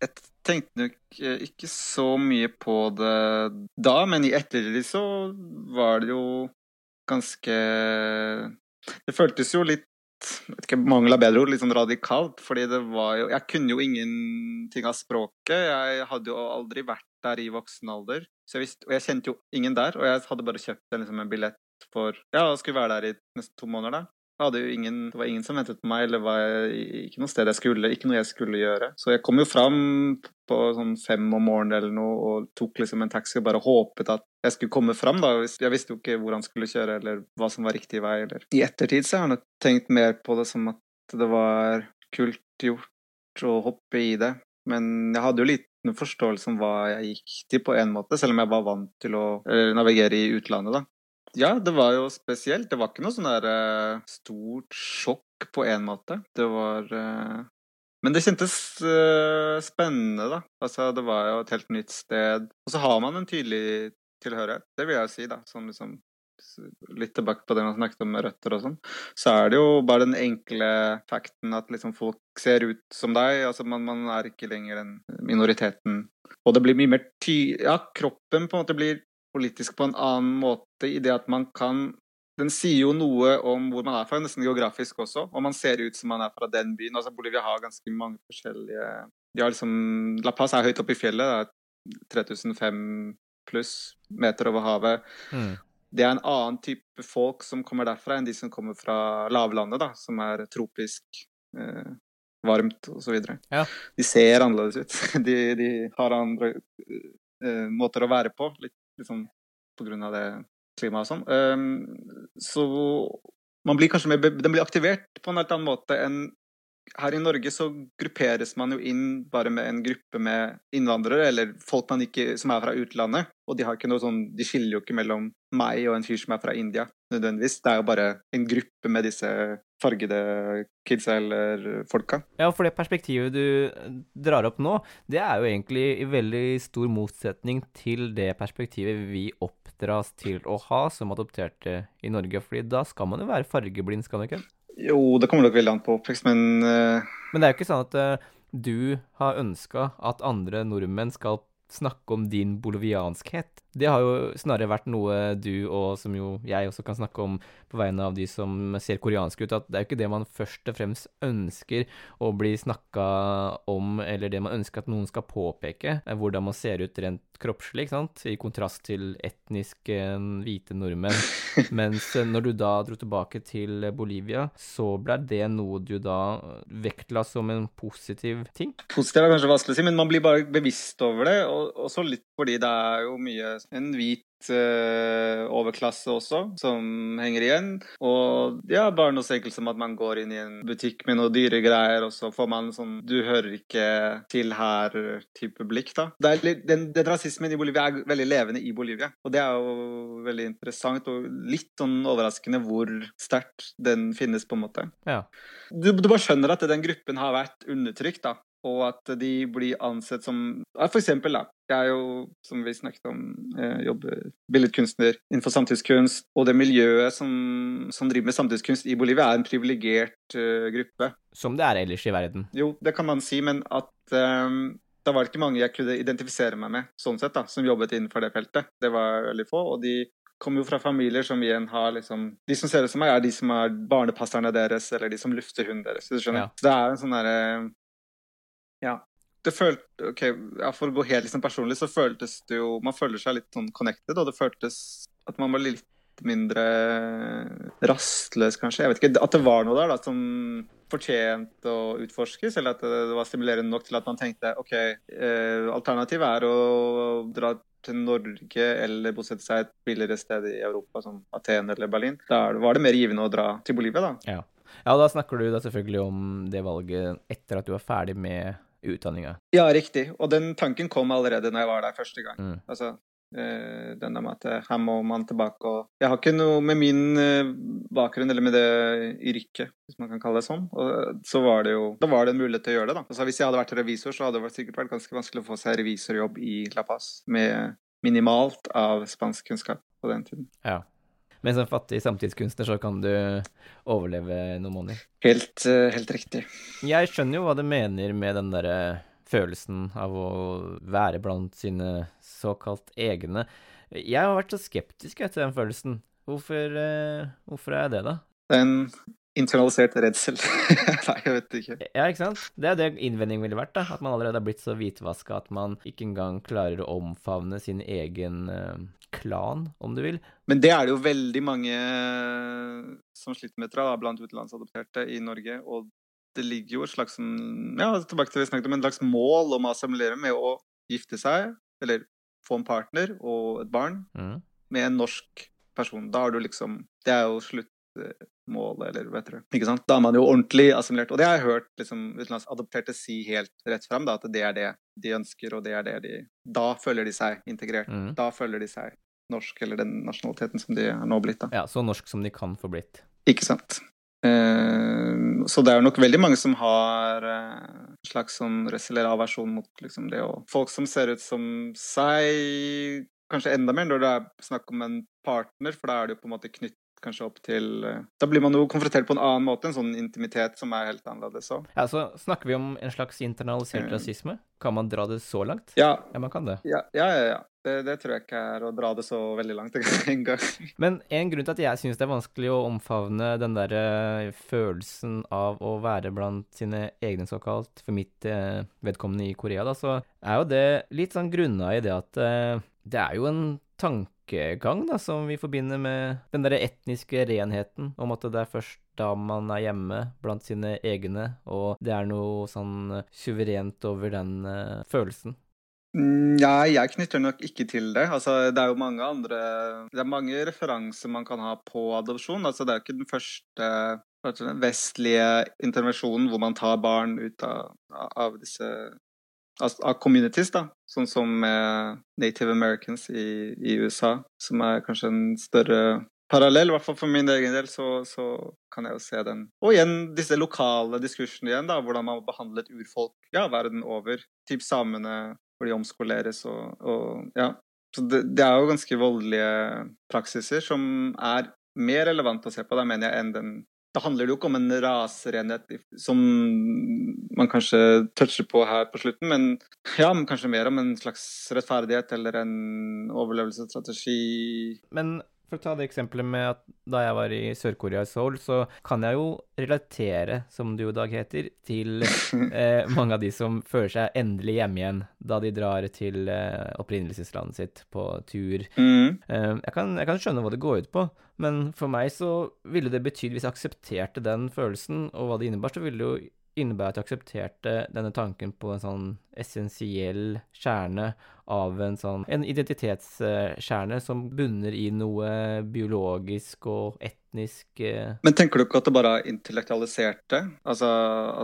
jeg tenkte nok eh, ikke så mye på det da, men i ettertid så var det jo ganske Det føltes jo litt jeg vet ikke, mangel av bedre ord, litt sånn radikalt. Fordi det var jo Jeg kunne jo ingenting av språket. Jeg hadde jo aldri vært der i voksen alder. Så jeg visste, og jeg kjente jo ingen der. Og jeg hadde bare kjøpt en, liksom, en billett for Ja, jeg skulle være der i nesten to måneder. da. Ingen, det var ingen som ventet på meg, eller var jeg, ikke noe sted jeg skulle, ikke noe jeg skulle gjøre. Så jeg kom jo fram på sånn fem om morgenen eller noe, og tok liksom en taxi og bare håpet at jeg skulle komme fram. da. Jeg visste jo ikke hvor han skulle kjøre, eller hva som var riktig vei. eller... I ettertid så har jeg nok tenkt mer på det som at det var kult gjort å hoppe i det. Men jeg hadde jo liten forståelse om hva jeg gikk til, på en måte, selv om jeg var vant til å eh, navigere i utlandet, da. Ja, det var jo spesielt. Det var ikke noe sånn der uh, stort sjokk på en måte. Det var uh... Men det kjentes uh, spennende, da. Altså, det var jo et helt nytt sted. Og så har man en tydelig tilhørighet, det vil jeg si, da. Sånn liksom Litt tilbake på det man snakket om med røtter og sånn. Så er det jo bare den enkle fakten at liksom folk ser ut som deg. Altså man, man er ikke lenger den minoriteten. Og det blir mye mer ty... Ja, kroppen på en måte blir politisk på en annen måte i det at man kan Den sier jo noe om hvor man er fra, nesten geografisk også. Og man ser ut som man er fra den byen. Altså Bolivia har ganske mange forskjellige De har liksom La Paz er høyt oppe i fjellet. Det er 3005 pluss meter over havet. Det er en annen type folk som kommer derfra, enn de som kommer fra lavlandet, da, som er tropisk eh, varmt osv. Ja. De ser annerledes ut. De, de har andre uh, måter å være på, litt liksom av det klimaet og sånn. Um, så man blir kanskje mer, den blir aktivert på en helt annen måte enn her i Norge så grupperes man jo inn bare med en gruppe med innvandrere, eller folk ikke, som er fra utlandet. Og de, har ikke noe sånn, de skiller jo ikke mellom meg og en fyr som er fra India, nødvendigvis. Det er jo bare en gruppe med disse fargede kidsa eller folka. Ja, for det perspektivet du drar opp nå, det er jo egentlig i veldig stor motsetning til det perspektivet vi oppdras til å ha som adopterte i Norge. fordi da skal man jo være fargeblind, skal man ikke? Jo, det kommer nok veldig an på men uh... Men det er jo ikke sånn at uh, du har ønska at andre nordmenn skal snakke om din bolivianskhet. Det har jo snarere vært noe du, og som jo jeg også kan snakke om på vegne av de som ser koreanske ut, at det er jo ikke det man først og fremst ønsker å bli snakka om, eller det man ønsker at noen skal påpeke, hvordan man ser ut rent kroppslig, ikke sant, i kontrast til etniske hvite nordmenn. Mens når du da dro tilbake til Bolivia, så ble det noe du da vektla som en positiv ting? Positiv er kanskje vanskelig å si, men man blir bare bevisst over det, og også litt fordi det er jo mye en hvit uh, overklasse også, som henger igjen. Og ja, bare noe så enkelt som at man går inn i en butikk med noe dyre greier, og så får man sånn Du hører ikke til her-type blikk, da. Litt, den, den, rasismen i Bolivia er veldig levende i Bolivia, og det er jo veldig interessant og litt sånn overraskende hvor sterkt den finnes, på en måte. Ja. Du, du bare skjønner at den gruppen har vært undertrykt, da og at de blir ansett som For eksempel, da. Jeg er jo, som vi snakket om, eh, jobber billedkunstner innenfor samtidskunst. Og det miljøet som, som driver med samtidskunst i Bolivia, er en privilegert uh, gruppe. Som det er ellers i verden? Jo, det kan man si, men at um, da var det ikke mange jeg kunne identifisere meg med, sånn sett, da, som jobbet innenfor det feltet. Det var veldig få, og de kommer jo fra familier som igjen har liksom De som ser ut som meg, er de som er barnepasserne deres, eller de som lufter hunden deres. du skjønner? Ja. Så det er en sånn derre ja. Det følte, ok, ja, For å gå helt liksom personlig, så føltes det jo Man føler seg litt sånn connected, og det føltes at man var litt mindre rastløs, kanskje. Jeg vet ikke, At det var noe der da, som fortjente å utforskes, eller at det var stimulerende nok til at man tenkte OK, eh, alternativet er å dra til Norge eller bosette seg et billigere sted i Europa, som Aten eller Berlin. Da var det mer givende å dra til Bolivia, da. Ja. ja, da snakker du da selvfølgelig om det valget etter at du var ferdig med utdanninga. Ja, riktig. Og den tanken kom allerede når jeg var der første gang. Mm. Altså, den der med at eh, her må man tilbake og Jeg har ikke noe med min eh, bakgrunn, eller med det yrket, hvis man kan kalle det sånn. Og så var det jo Da var det en mulighet til å gjøre det, da. Altså, hvis jeg hadde vært revisor, så hadde det sikkert vært ganske vanskelig å få seg revisorjobb i La Paz med minimalt av spansk kunnskap på den tiden. Ja. Men som fattig samtidskunstner så kan du overleve noen måneder. Helt, eh, helt riktig. Jeg skjønner jo hva du mener med den derre følelsen av å være blant sine såkalt egne. Jeg har vært så skeptisk etter den følelsen. Hvorfor, uh, hvorfor er jeg det, da? En internalisert redsel. Nei, jeg vet ikke. Ja, ikke sant? Det er det innvendingen ville vært. da, At man allerede har blitt så hvitvaska at man ikke engang klarer å omfavne sin egen uh, klan, om du vil. Men det er det jo veldig mange eh, som sliter med, jeg, blant utenlandsadopterte i Norge. Og det ligger jo et slags ja, tilbake til det vi snakket om, en slags mål om å assimilere med å gifte seg, eller få en partner og et barn, mm. med en norsk person. Da har du liksom Det er jo sluttmålet, eller vet du. Ikke sant? Da er man jo ordentlig assimilert. Og det har jeg hørt liksom, utenlandsadopterte si helt rett fram, da, at det er det de ønsker, og det er det de Da føler de seg integrert. Mm. Da føler de seg norsk, eller den nasjonaliteten som de er nå blitt. da. Ja, Så norsk som de kan få blitt. Ikke sant. Eh, så det er nok veldig mange som har eh, en slags sånn eller aversjon mot liksom, det å Folk som ser ut som seg, kanskje enda mer når det er snakk om en partner, for da er det jo på en måte knytt kanskje opp til eh, Da blir man jo konfrontert på en annen måte, en sånn intimitet som er helt annerledes òg. Ja, så snakker vi om en slags internalisert mm. rasisme? Kan man dra det så langt? Ja. Ja, man kan det. Ja, ja, ja. ja. Det, det, tror jeg ikke er å dra det så veldig langt en gang. Men en grunn til at jeg syns det er vanskelig å omfavne den derre eh, følelsen av å være blant sine egne, såkalt, for mitt vedkommende i Korea, da, så er jo det litt sånn grunna i det at det er jo en tanke tankegang da, som vi forbinder med den derre etniske renheten, om at det er først da man er hjemme blant sine egne, og det er noe sånn suverent over den uh, følelsen. Nei, jeg knytter nok ikke til det. Altså, det er jo mange andre Det er mange referanser man kan ha på adopsjon. Altså, det er jo ikke den første vestlige intervensjonen hvor man tar barn ut av, av disse av communities, da. Sånn som Native Americans i, i, USA, som er kanskje en større parallell. I hvert fall for min egen del så, så, kan jeg jo se den. Og igjen disse lokale diskursene igjen, da. Hvordan man behandlet urfolk ja, verden over. Typ samene, hvor de omskoleres og, og ja. Så det, det, er jo ganske voldelige praksiser som er mer relevant å se på, da mener jeg, enn den da handler det jo ikke om en raserenhet som man kanskje toucher på her på slutten, men ja, men kanskje mer om en slags rettferdighet eller en overlevelsesstrategi. Men for å ta det eksempelet med at da jeg var i Sør-Korea i Seoul, så kan jeg jo relatere, som jo i dag heter, til eh, mange av de som føler seg endelig hjemme igjen da de drar til eh, opprinnelseslandet sitt på tur. Mm. Eh, jeg, kan, jeg, kan, skjønne hva det går ut på, men for meg så ville det betydd, hvis jeg aksepterte den følelsen og hva det innebar, så ville det jo innebære at jeg aksepterte denne tanken på en sånn essensiell kjerne av en sånn en identitetskjerne som bunner i noe biologisk og etnisk eh. Men tenker du ikke at det bare er intellektualisert det? Altså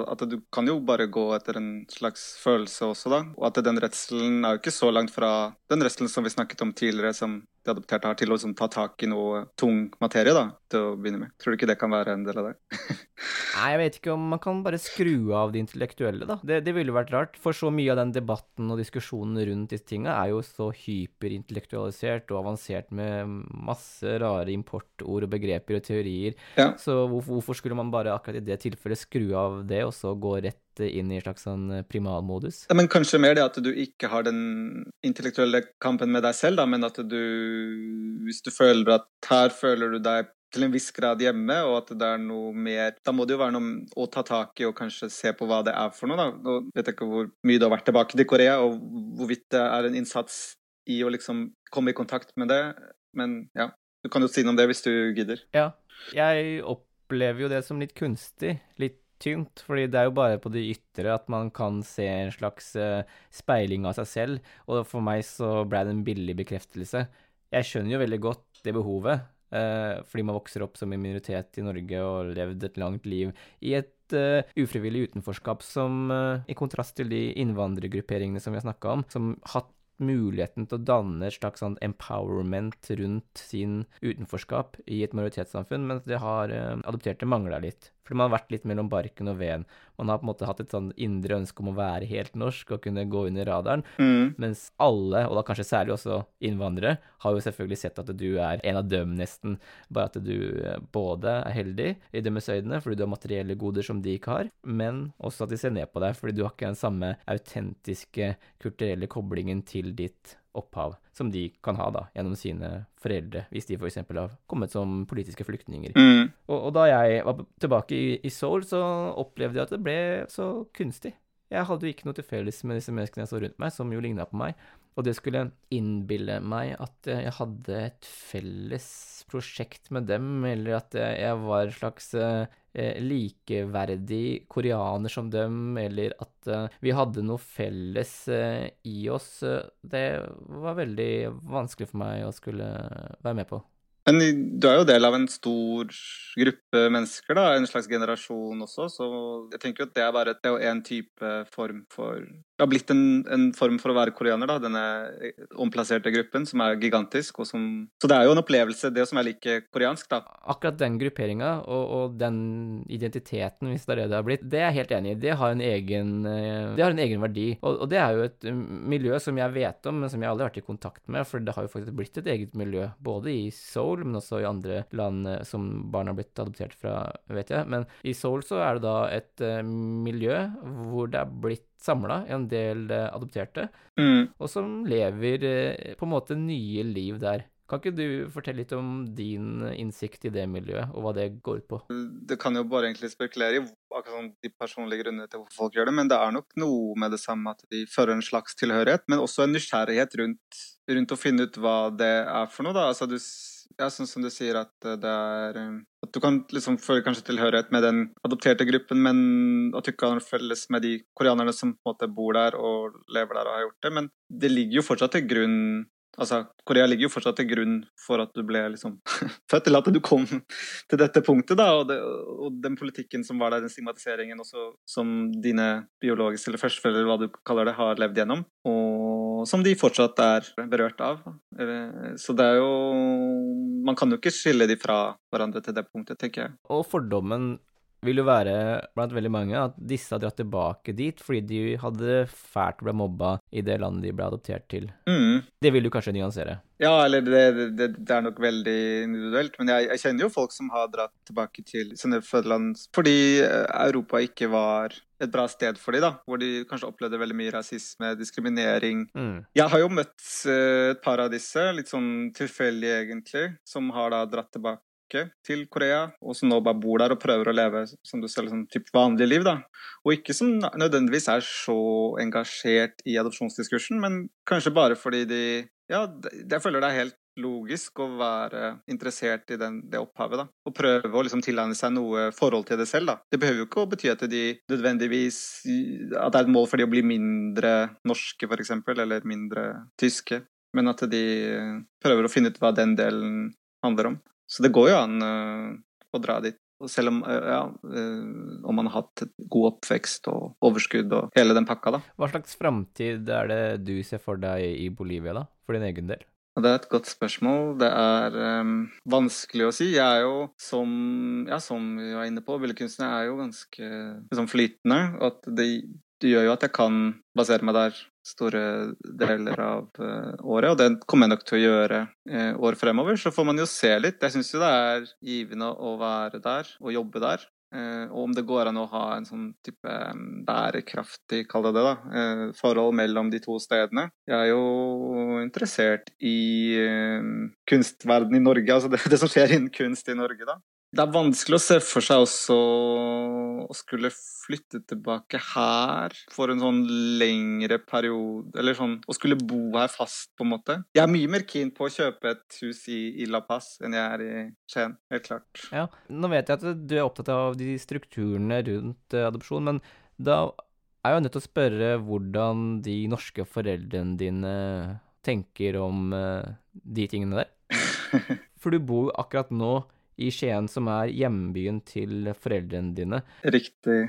at du kan jo bare gå etter en slags følelse også, da? Og at den redselen er jo ikke så langt fra den redselen som vi snakket om tidligere, som de adopterte har til å liksom, ta tak i noe tung materie, da, til å begynne med. Tror du ikke det kan være en del av det? Nei, jeg vet ikke om man kan bare skru av det intellektuelle, da. Det, det ville vært rart. For så mye av den debatten og diskusjonen rundt disse tinga er jo så hyperintellektualisert og avansert med masse rare importord og begreper og teorier. Ja. Så hvorfor, hvorfor, skulle man bare akkurat i det tilfellet skru av det, og så gå rett inn i en slags sånn primalmodus? Ja, men kanskje mer det at du ikke har den intellektuelle kampen med deg selv, da, men at du Hvis du føler at her føler du deg til en viss grad hjemme, og at det er noe mer Da må det jo være noe å ta tak i og kanskje se på hva det er for noe, da. Nå vet jeg ikke hvor mye du har vært tilbake til Korea, og hvorvidt det er en innsats i å liksom komme i kontakt med det, men ja. Du kan jo si noe om det hvis du gidder. Ja. Jeg opplever jo det som litt kunstig. Litt tynt, fordi det er jo bare på det ytre at man kan se en slags uh, speiling av seg selv, og for meg så ble det en billig bekreftelse. Jeg skjønner jo veldig godt det behovet, Eh, fordi man vokser opp som en minoritet i Norge og levd et langt liv i et uh, ufrivillig utenforskap som, uh, i kontrast til de innvandrergrupperingene som vi har snakka om, som hatt muligheten til å danne et slags sånn empowerment rundt sin utenforskap i et majoritetssamfunn, mens det har adopterte mangla litt. Fordi man har vært litt mellom barken og veden. Man har på en måte hatt et sånn indre ønske om å være helt norsk og kunne gå under radaren. Mm. Mens alle, og da kanskje særlig også innvandrere, har jo selvfølgelig sett at du er en av dem, nesten. Bare at du eh, både er heldig i deres øyne fordi du har materielle goder som de ikke har, men også at de ser ned på deg fordi du har ikke den samme autentiske kulturelle koblingen til ditt opphav som de kan ha da, gjennom sine foreldre, hvis de f.eks. har kommet som politiske flyktninger. Mm. Og, og, da jeg var tilbake i, i, Seoul, så opplevde jeg at det ble så kunstig. Jeg hadde jo ikke noe til felles med disse menneskene jeg så rundt meg, som jo ligna på meg. Og det skulle innbille meg at jeg hadde et felles prosjekt med dem, eller at jeg var en slags eh, likeverdig koreaner som dem, eller at eh, vi hadde noe felles eh, i oss. Det var veldig vanskelig for meg å skulle være med på. Men du er jo del av en stor gruppe mennesker, da, en slags generasjon også, så jeg tenker jo at det er bare en type form for Det har blitt en, en, form for å være koreaner, da, denne omplasserte gruppen, som er gigantisk, som Så det er jo en opplevelse, det som er like koreansk, da. Akkurat den grupperinga og, og, den identiteten, hvis det er det det har blitt, det er jeg helt enig i. Det har en egen, det har en egen verdi. Og, og det er jo et miljø som jeg vet om, men som jeg aldri har vært i kontakt med, for det har jo faktisk blitt et eget miljø, både i Seoul men også i andre land eh, som barn har blitt adoptert fra, vet jeg. Men i Seoul så er det da et miljø hvor det er blitt samla en del uh, adopterte, mm. og som lever uh, på en måte nye liv der. Kan ikke du fortelle litt om din innsikt i det miljøet, og hva det går ut på? Det kan jo bare egentlig spekulere i akkurat de personlige grunnene til hvorfor folk gjør det, men det er nok noe med det samme at de fører en slags tilhørighet, men også en nysgjerrighet rundt, rundt å finne ut hva det er for noe. da. Altså du ja, sånn som du sier, at det er eh, At du kan liksom føle kanskje tilhørighet med den adopterte gruppen, men at du ikke har felles med de koreanerne som på en måte bor der og lever der og har gjort det. Men det ligger jo fortsatt til grunn Altså, Korea ligger jo fortsatt til grunn for at du ble liksom født, eller at du kom til dette punktet, da. Og, det, og den politikken som var der, den stigmatiseringen også, som dine biologiske eller førsteforeldre, hva du kaller det, har levd gjennom. Og som de fortsatt er berørt av. Eh, så det er jo Man kan jo ikke skille de fra hverandre til det punktet, tenker jeg. Og fordommen vil jo være blant veldig mange at disse har dratt tilbake dit fordi de hadde fælt ble mobba i det landet de ble adoptert til. Mm. Det vil du kanskje nyansere? Ja, eller det, det, det, er nok veldig individuelt. Men jeg, jeg, kjenner jo folk som har dratt tilbake til sine fødeland fordi eh, Europa ikke var et bra sted for dem, da. Hvor de kanskje opplevde veldig mye rasisme, diskriminering. Mm. Jeg har jo møtt uh, et par av disse, litt sånn tilfeldig egentlig, som har da dratt tilbake til Korea, og som nå bare bor der og prøver å leve som du ser, sånn typ vanlig liv. da. Og ikke som nødvendigvis er så engasjert i adopsjonsdiskursen, men kanskje bare fordi de Ja, jeg føler det er helt logisk å være interessert i den, det opphavet. da, Og prøve å liksom tilegne seg noe forhold til det selv. da. Det behøver jo ikke å bety at de nødvendigvis at det er et mål for de å bli mindre norske, f.eks., eller mindre tyske. Men at de prøver å finne ut hva den delen handler om. Så det går jo an uh, å dra dit. Og selv om, uh, ja, uh, om man har hatt god oppvekst og overskudd og hele den pakka, da. Hva slags framtid er det du ser for deg i Bolivia, da? For din egen del? Det er et godt spørsmål. Det er um, vanskelig å si. Jeg er jo, som, ja, som vi var inne på, billedkunstner er jo ganske liksom, flytende. At det, det, gjør jo at jeg kan basere meg der store deler av uh, året, og det kommer jeg nok til å gjøre uh, år fremover. Så får man jo se litt. Jeg syns jo det er givende å være der og jobbe der. Uh, og om det går an å ha en sånn type bærekraftig, kall det det, da, forhold mellom de to stedene. Jeg er jo interessert i kunstverden i Norge, altså det, det som skjer innen kunst i Norge, da. Det er vanskelig å se for seg også å skulle flytte tilbake her for en sånn lengre periode, eller sånn å skulle bo her fast, på en måte. Jeg er mye mer keen på å kjøpe et hus i, i La Paz enn jeg er i Skien, helt klart. Ja, nå vet jeg at du er opptatt av de strukturene rundt uh, adopsjon, men da er jeg nødt til å spørre hvordan de norske foreldrene dine tenker om uh, de tingene der. For du bor jo akkurat nå i Skien, som er hjembyen til foreldrene dine. Riktig.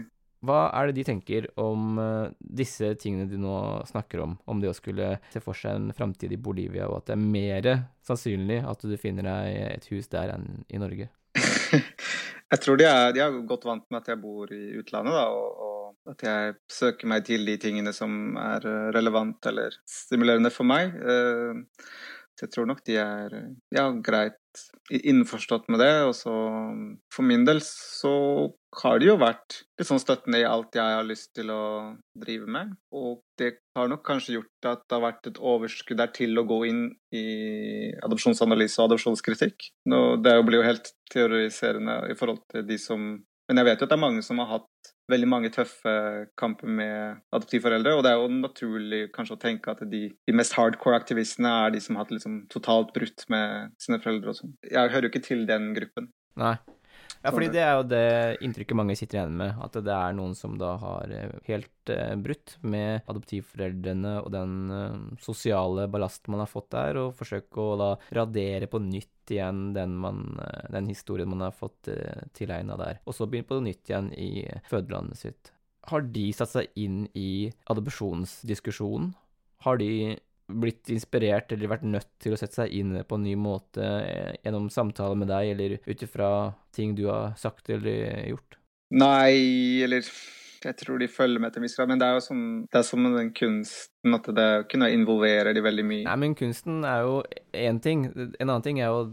Hva er det de tenker om uh, disse tingene du nå snakker om, om det å skulle se for seg en framtid i Bolivia, og at det er mer sannsynlig at du finner deg et hus der enn i Norge? jeg tror de er, de er, godt vant med at jeg bor i utlandet, da, og, og, at jeg søker meg til de tingene som er eh, relevant eller stimulerende for meg. Uh, jeg tror nok de er ja, greit innforstått med det. Og så for min del så har de jo vært litt sånn støttende i alt jeg har lyst til å drive med. Og det har nok kanskje gjort at det har vært et overskudd der til å gå inn i adopsjonsanalyse og adopsjonskritikk. Nå, det blir jo helt teoriserende i forhold til de som Men jeg vet jo at det er mange som har hatt veldig mange tøffe kamper med adoptivforeldre. Og det er jo naturlig kanskje å tenke at de, de mest hardcore aktivistene er de som har hatt liksom totalt brutt med sine foreldre og sånn. Jeg hører jo ikke til den gruppen. Nei. Ja, fordi det er jo det inntrykket mange sitter igjen med, at det er noen som da har eh, helt uh, brutt med adoptivforeldrene og den uh, sosiale ballasten man har fått der, og forsøke å da radere på nytt igjen den, man, den historien man har fått tilegna der, og så begynne på nytt igjen i fødelandet sitt. Har de satt seg inn i adopsjonsdiskusjonen? Har de blitt inspirert eller vært nødt til å sette seg inn på en ny måte eh, gjennom samtaler med deg, eller ut ifra ting du har sagt eller gjort? Nei, eller jeg tror de følger med til en viss grad, men det er jo som, det er som den kunsten at det kunne involvere de veldig mye. Nei, men kunsten er jo én ting. En annen ting er jo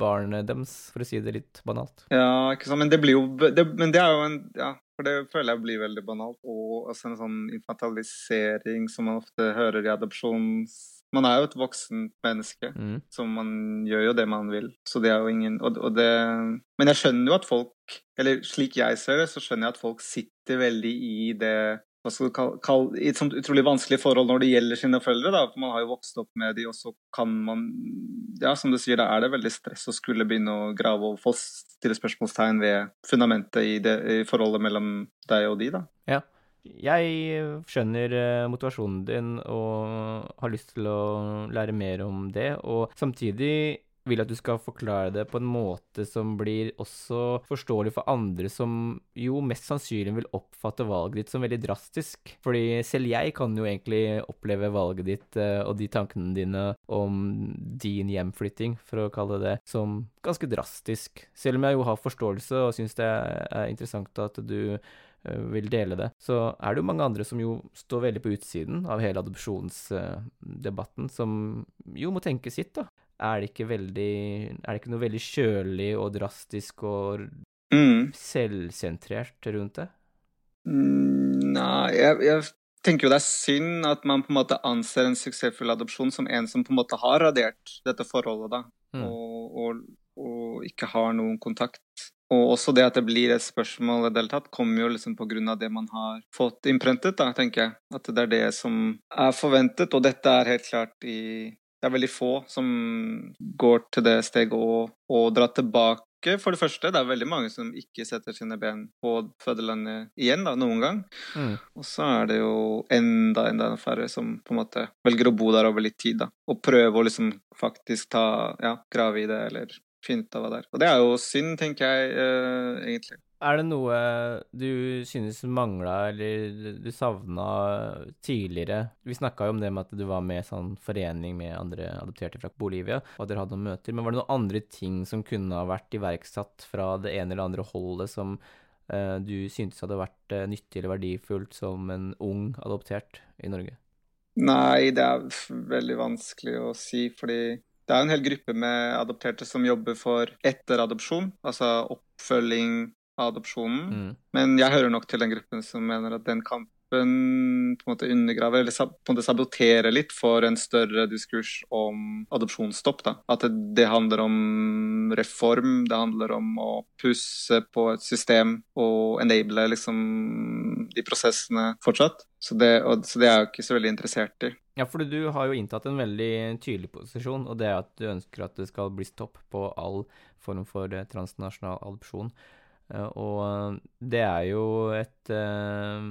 barnet deres, for å si det litt banalt. Ja, ikke sant, men det blir jo det, Men det er jo en Ja, for det føler jeg blir veldig banalt. Og altså en sånn infantilisering som man ofte hører i adopsjons... Man er jo et voksent menneske, mm. så man gjør jo det man vil. Så det er jo ingen og, og det Men jeg skjønner jo at folk Eller slik jeg ser det, så skjønner jeg at folk sitter veldig i det hva skal du kalle, kalle, i et sånt utrolig vanskelig forhold når det gjelder sine foreldre. Da. For man har jo vokst opp med de, og så kan man Ja, som du sier, da er det veldig stress å skulle begynne å grave og få stille spørsmålstegn ved fundamentet i, det, i forholdet mellom deg og de, da. Ja. jeg skjønner eh, motivasjonen din og har lyst til å lære mer om det, og samtidig vil at du skal forklare det på en måte som blir også forståelig for andre som jo mest sannsynlig vil oppfatte valget ditt som veldig drastisk. Fordi selv jeg kan jo egentlig oppleve valget ditt eh, og de tankene dine om din hjemflytting, for å kalle det som ganske drastisk. Selv om jeg jo har forståelse og syns det er interessant at du eh, vil dele det, så er det jo mange andre som jo står veldig på utsiden av hele adopsjonsdebatten, som jo må tenke sitt, da er det ikke veldig Er det ikke noe veldig kjølig og drastisk og Mm. selvsentrert rundt det? Mm, Nei, jeg, jeg tenker jo det er synd at man på en måte anser en suksessfull adopsjon som en som på en måte har radert dette forholdet, da, Mm. og, og, og ikke har noen kontakt. Og også det at det blir et spørsmål i det hele tatt, kommer jo liksom av det man har fått innprentet, da, tenker jeg. At det er det som er forventet, og dette er helt klart i Det er veldig få som går til det steget å, å dra tilbake. For det første, det er veldig mange som ikke setter sine ben på fødelandet igjen, da, noen gang. Mm. Og så er det jo enda, enda færre som på en måte velger å bo der over litt tid, da. Og prøve å liksom faktisk ta, ja, grave i det, eller finne ut av hva det er. Og det er jo synd, tenker jeg, eh, egentlig. Er det noe du synes mangla, eller du savna tidligere? Vi snakka jo om det med at du var med i sånn forening med andre adopterte fra Bolivia, og at dere hadde noen møter. Men var det noen andre ting som kunne ha vært iverksatt fra det ene eller andre holdet som eh, du syntes hadde vært eh, nyttig eller verdifullt som en ung adoptert i Norge? Nei, det er veldig vanskelig å si, fordi det er en hel gruppe med adopterte som jobber for etteradopsjon, altså oppfølging av adopsjonen. Mm. Men jeg hører nok til den gruppen som mener at den kampen på en måte undergraver, eller på en måte saboterer litt for en større diskurs om adopsjonsstopp. da. At det, det handler om reform, det handler om å pusse på et system og enable liksom de prosessene fortsatt. Så det, og, så det er jeg jo ikke så veldig interessert i. Ja, for du har jo inntatt en veldig tydelig posisjon, og det er at du ønsker at det skal bli stopp på all form for eh, transnasjonal adopsjon. Eh, Og eh, det er jo et eh,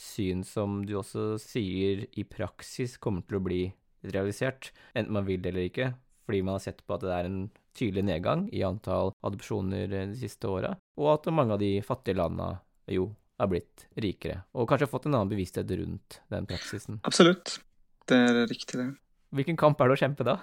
syn som du også sier i praksis kommer til å bli realisert, enten man vil det eller ikke, fordi man har sett på at det er en tydelig nedgang i antall adopsjoner de siste åra, og at mange av de fattige landa jo er blitt rikere, og kanskje har fått en annen bevissthet rundt den praksisen. Absolutt. Det er riktig, det. Hvilken kamp er det å kjempe da?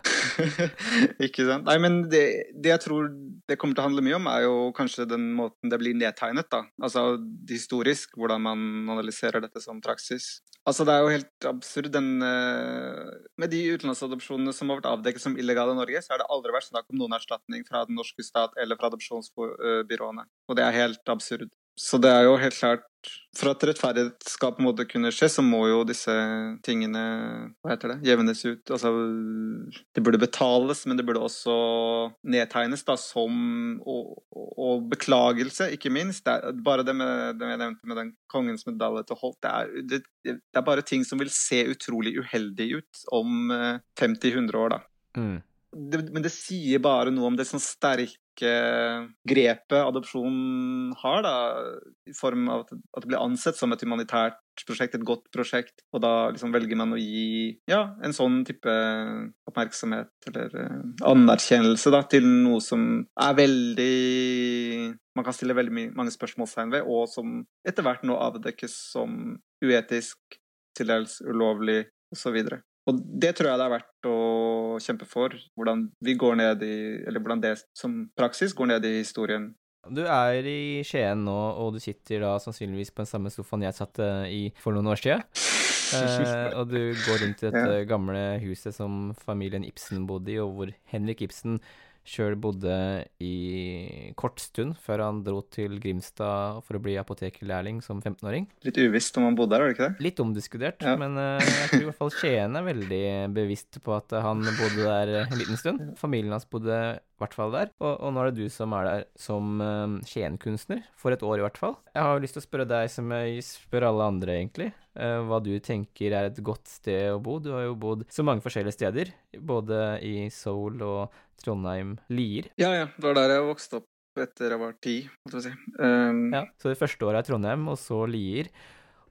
ikke sant. Nei, men det, det jeg tror det kommer til å handle mye om, er jo kanskje den måten det blir nedtegnet, da. Altså historisk, hvordan man analyserer dette som praksis. Altså, det er jo helt absurd, den eh, Med de utenlandsadopsjonene som har vært avdekket som illegale i Norge, så har det aldri vært snakk om noen erstatning fra den norske stat eller fra adopsjonsbyråene. Og det er helt absurd. Så det er jo helt klart For at rettferdighet skal på en måte kunne skje, så må jo disse tingene Hva heter det? Jevnes ut. Altså Det burde betales, men det burde også nedtegnes da som Og, og beklagelse, ikke minst. Det er bare det med det jeg nevnte med den kongens medalje til Holt. Det er, det, det er bare ting som vil se utrolig uheldig ut om eh, 50-100 år, da Mm. det, men det sier bare noe om det sånn sterke grepet adopsjon har, da, i form av at, det blir ansett som et humanitært prosjekt, et godt prosjekt, og da liksom velger man å gi ja, en sånn type oppmerksomhet eller eh, anerkjennelse da, til noe som er veldig Man kan stille veldig mange spørsmålstegn ved, og som etter hvert nå avdekkes som uetisk, til dels ulovlig, osv. Og det tror jeg det er verdt å kjempe for. Hvordan vi går ned i Eller hvordan det som praksis går ned i historien. Du er i Skien nå, og du sitter da sannsynligvis på den samme sofaen jeg satt i for noen år siden. Eh, og du går rundt i dette gamle huset som familien Ibsen bodde i, og hvor Henrik Ibsen sjøl bodde i kort stund før han dro til Grimstad for å bli apotekerlærling som 15-åring. Litt uvisst om han bodde der, var det ikke det? Litt omdiskutert, Ja. men eh, jeg tror i hvert fall Skien er veldig bevisst på at han bodde der en liten stund. Familien hans bodde hvert fall der, og, og nå er det du som er der som uh, Skien-kunstner, for et år i hvert fall. Jeg har lyst til å spørre deg som jeg spør alle andre, egentlig, uh, hva du tenker er et godt sted å bo. Du har jo bodd så mange forskjellige steder, både i Seoul og Trondheim, Lier. Ja, ja. Det var der jeg vokste opp etter jeg var ti, holdt jeg på å si. Um, Ja, så det første året er Trondheim, og så Lier.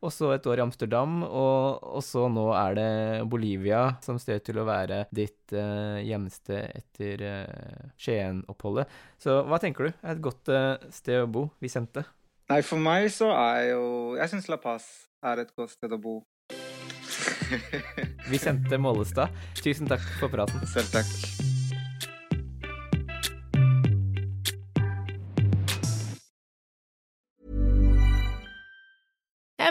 Og så et år i Amsterdam, og, og så nå er det Bolivia som sted til å være ditt eh, hjemsted etter eh, Skien-oppholdet. Så hva tenker du er et godt eh, sted å bo, Vicente? Nei, for meg så er jo Jeg syns La Paz er et godt sted å bo. Vicente Mollestad, tusen takk for praten. Selv takk.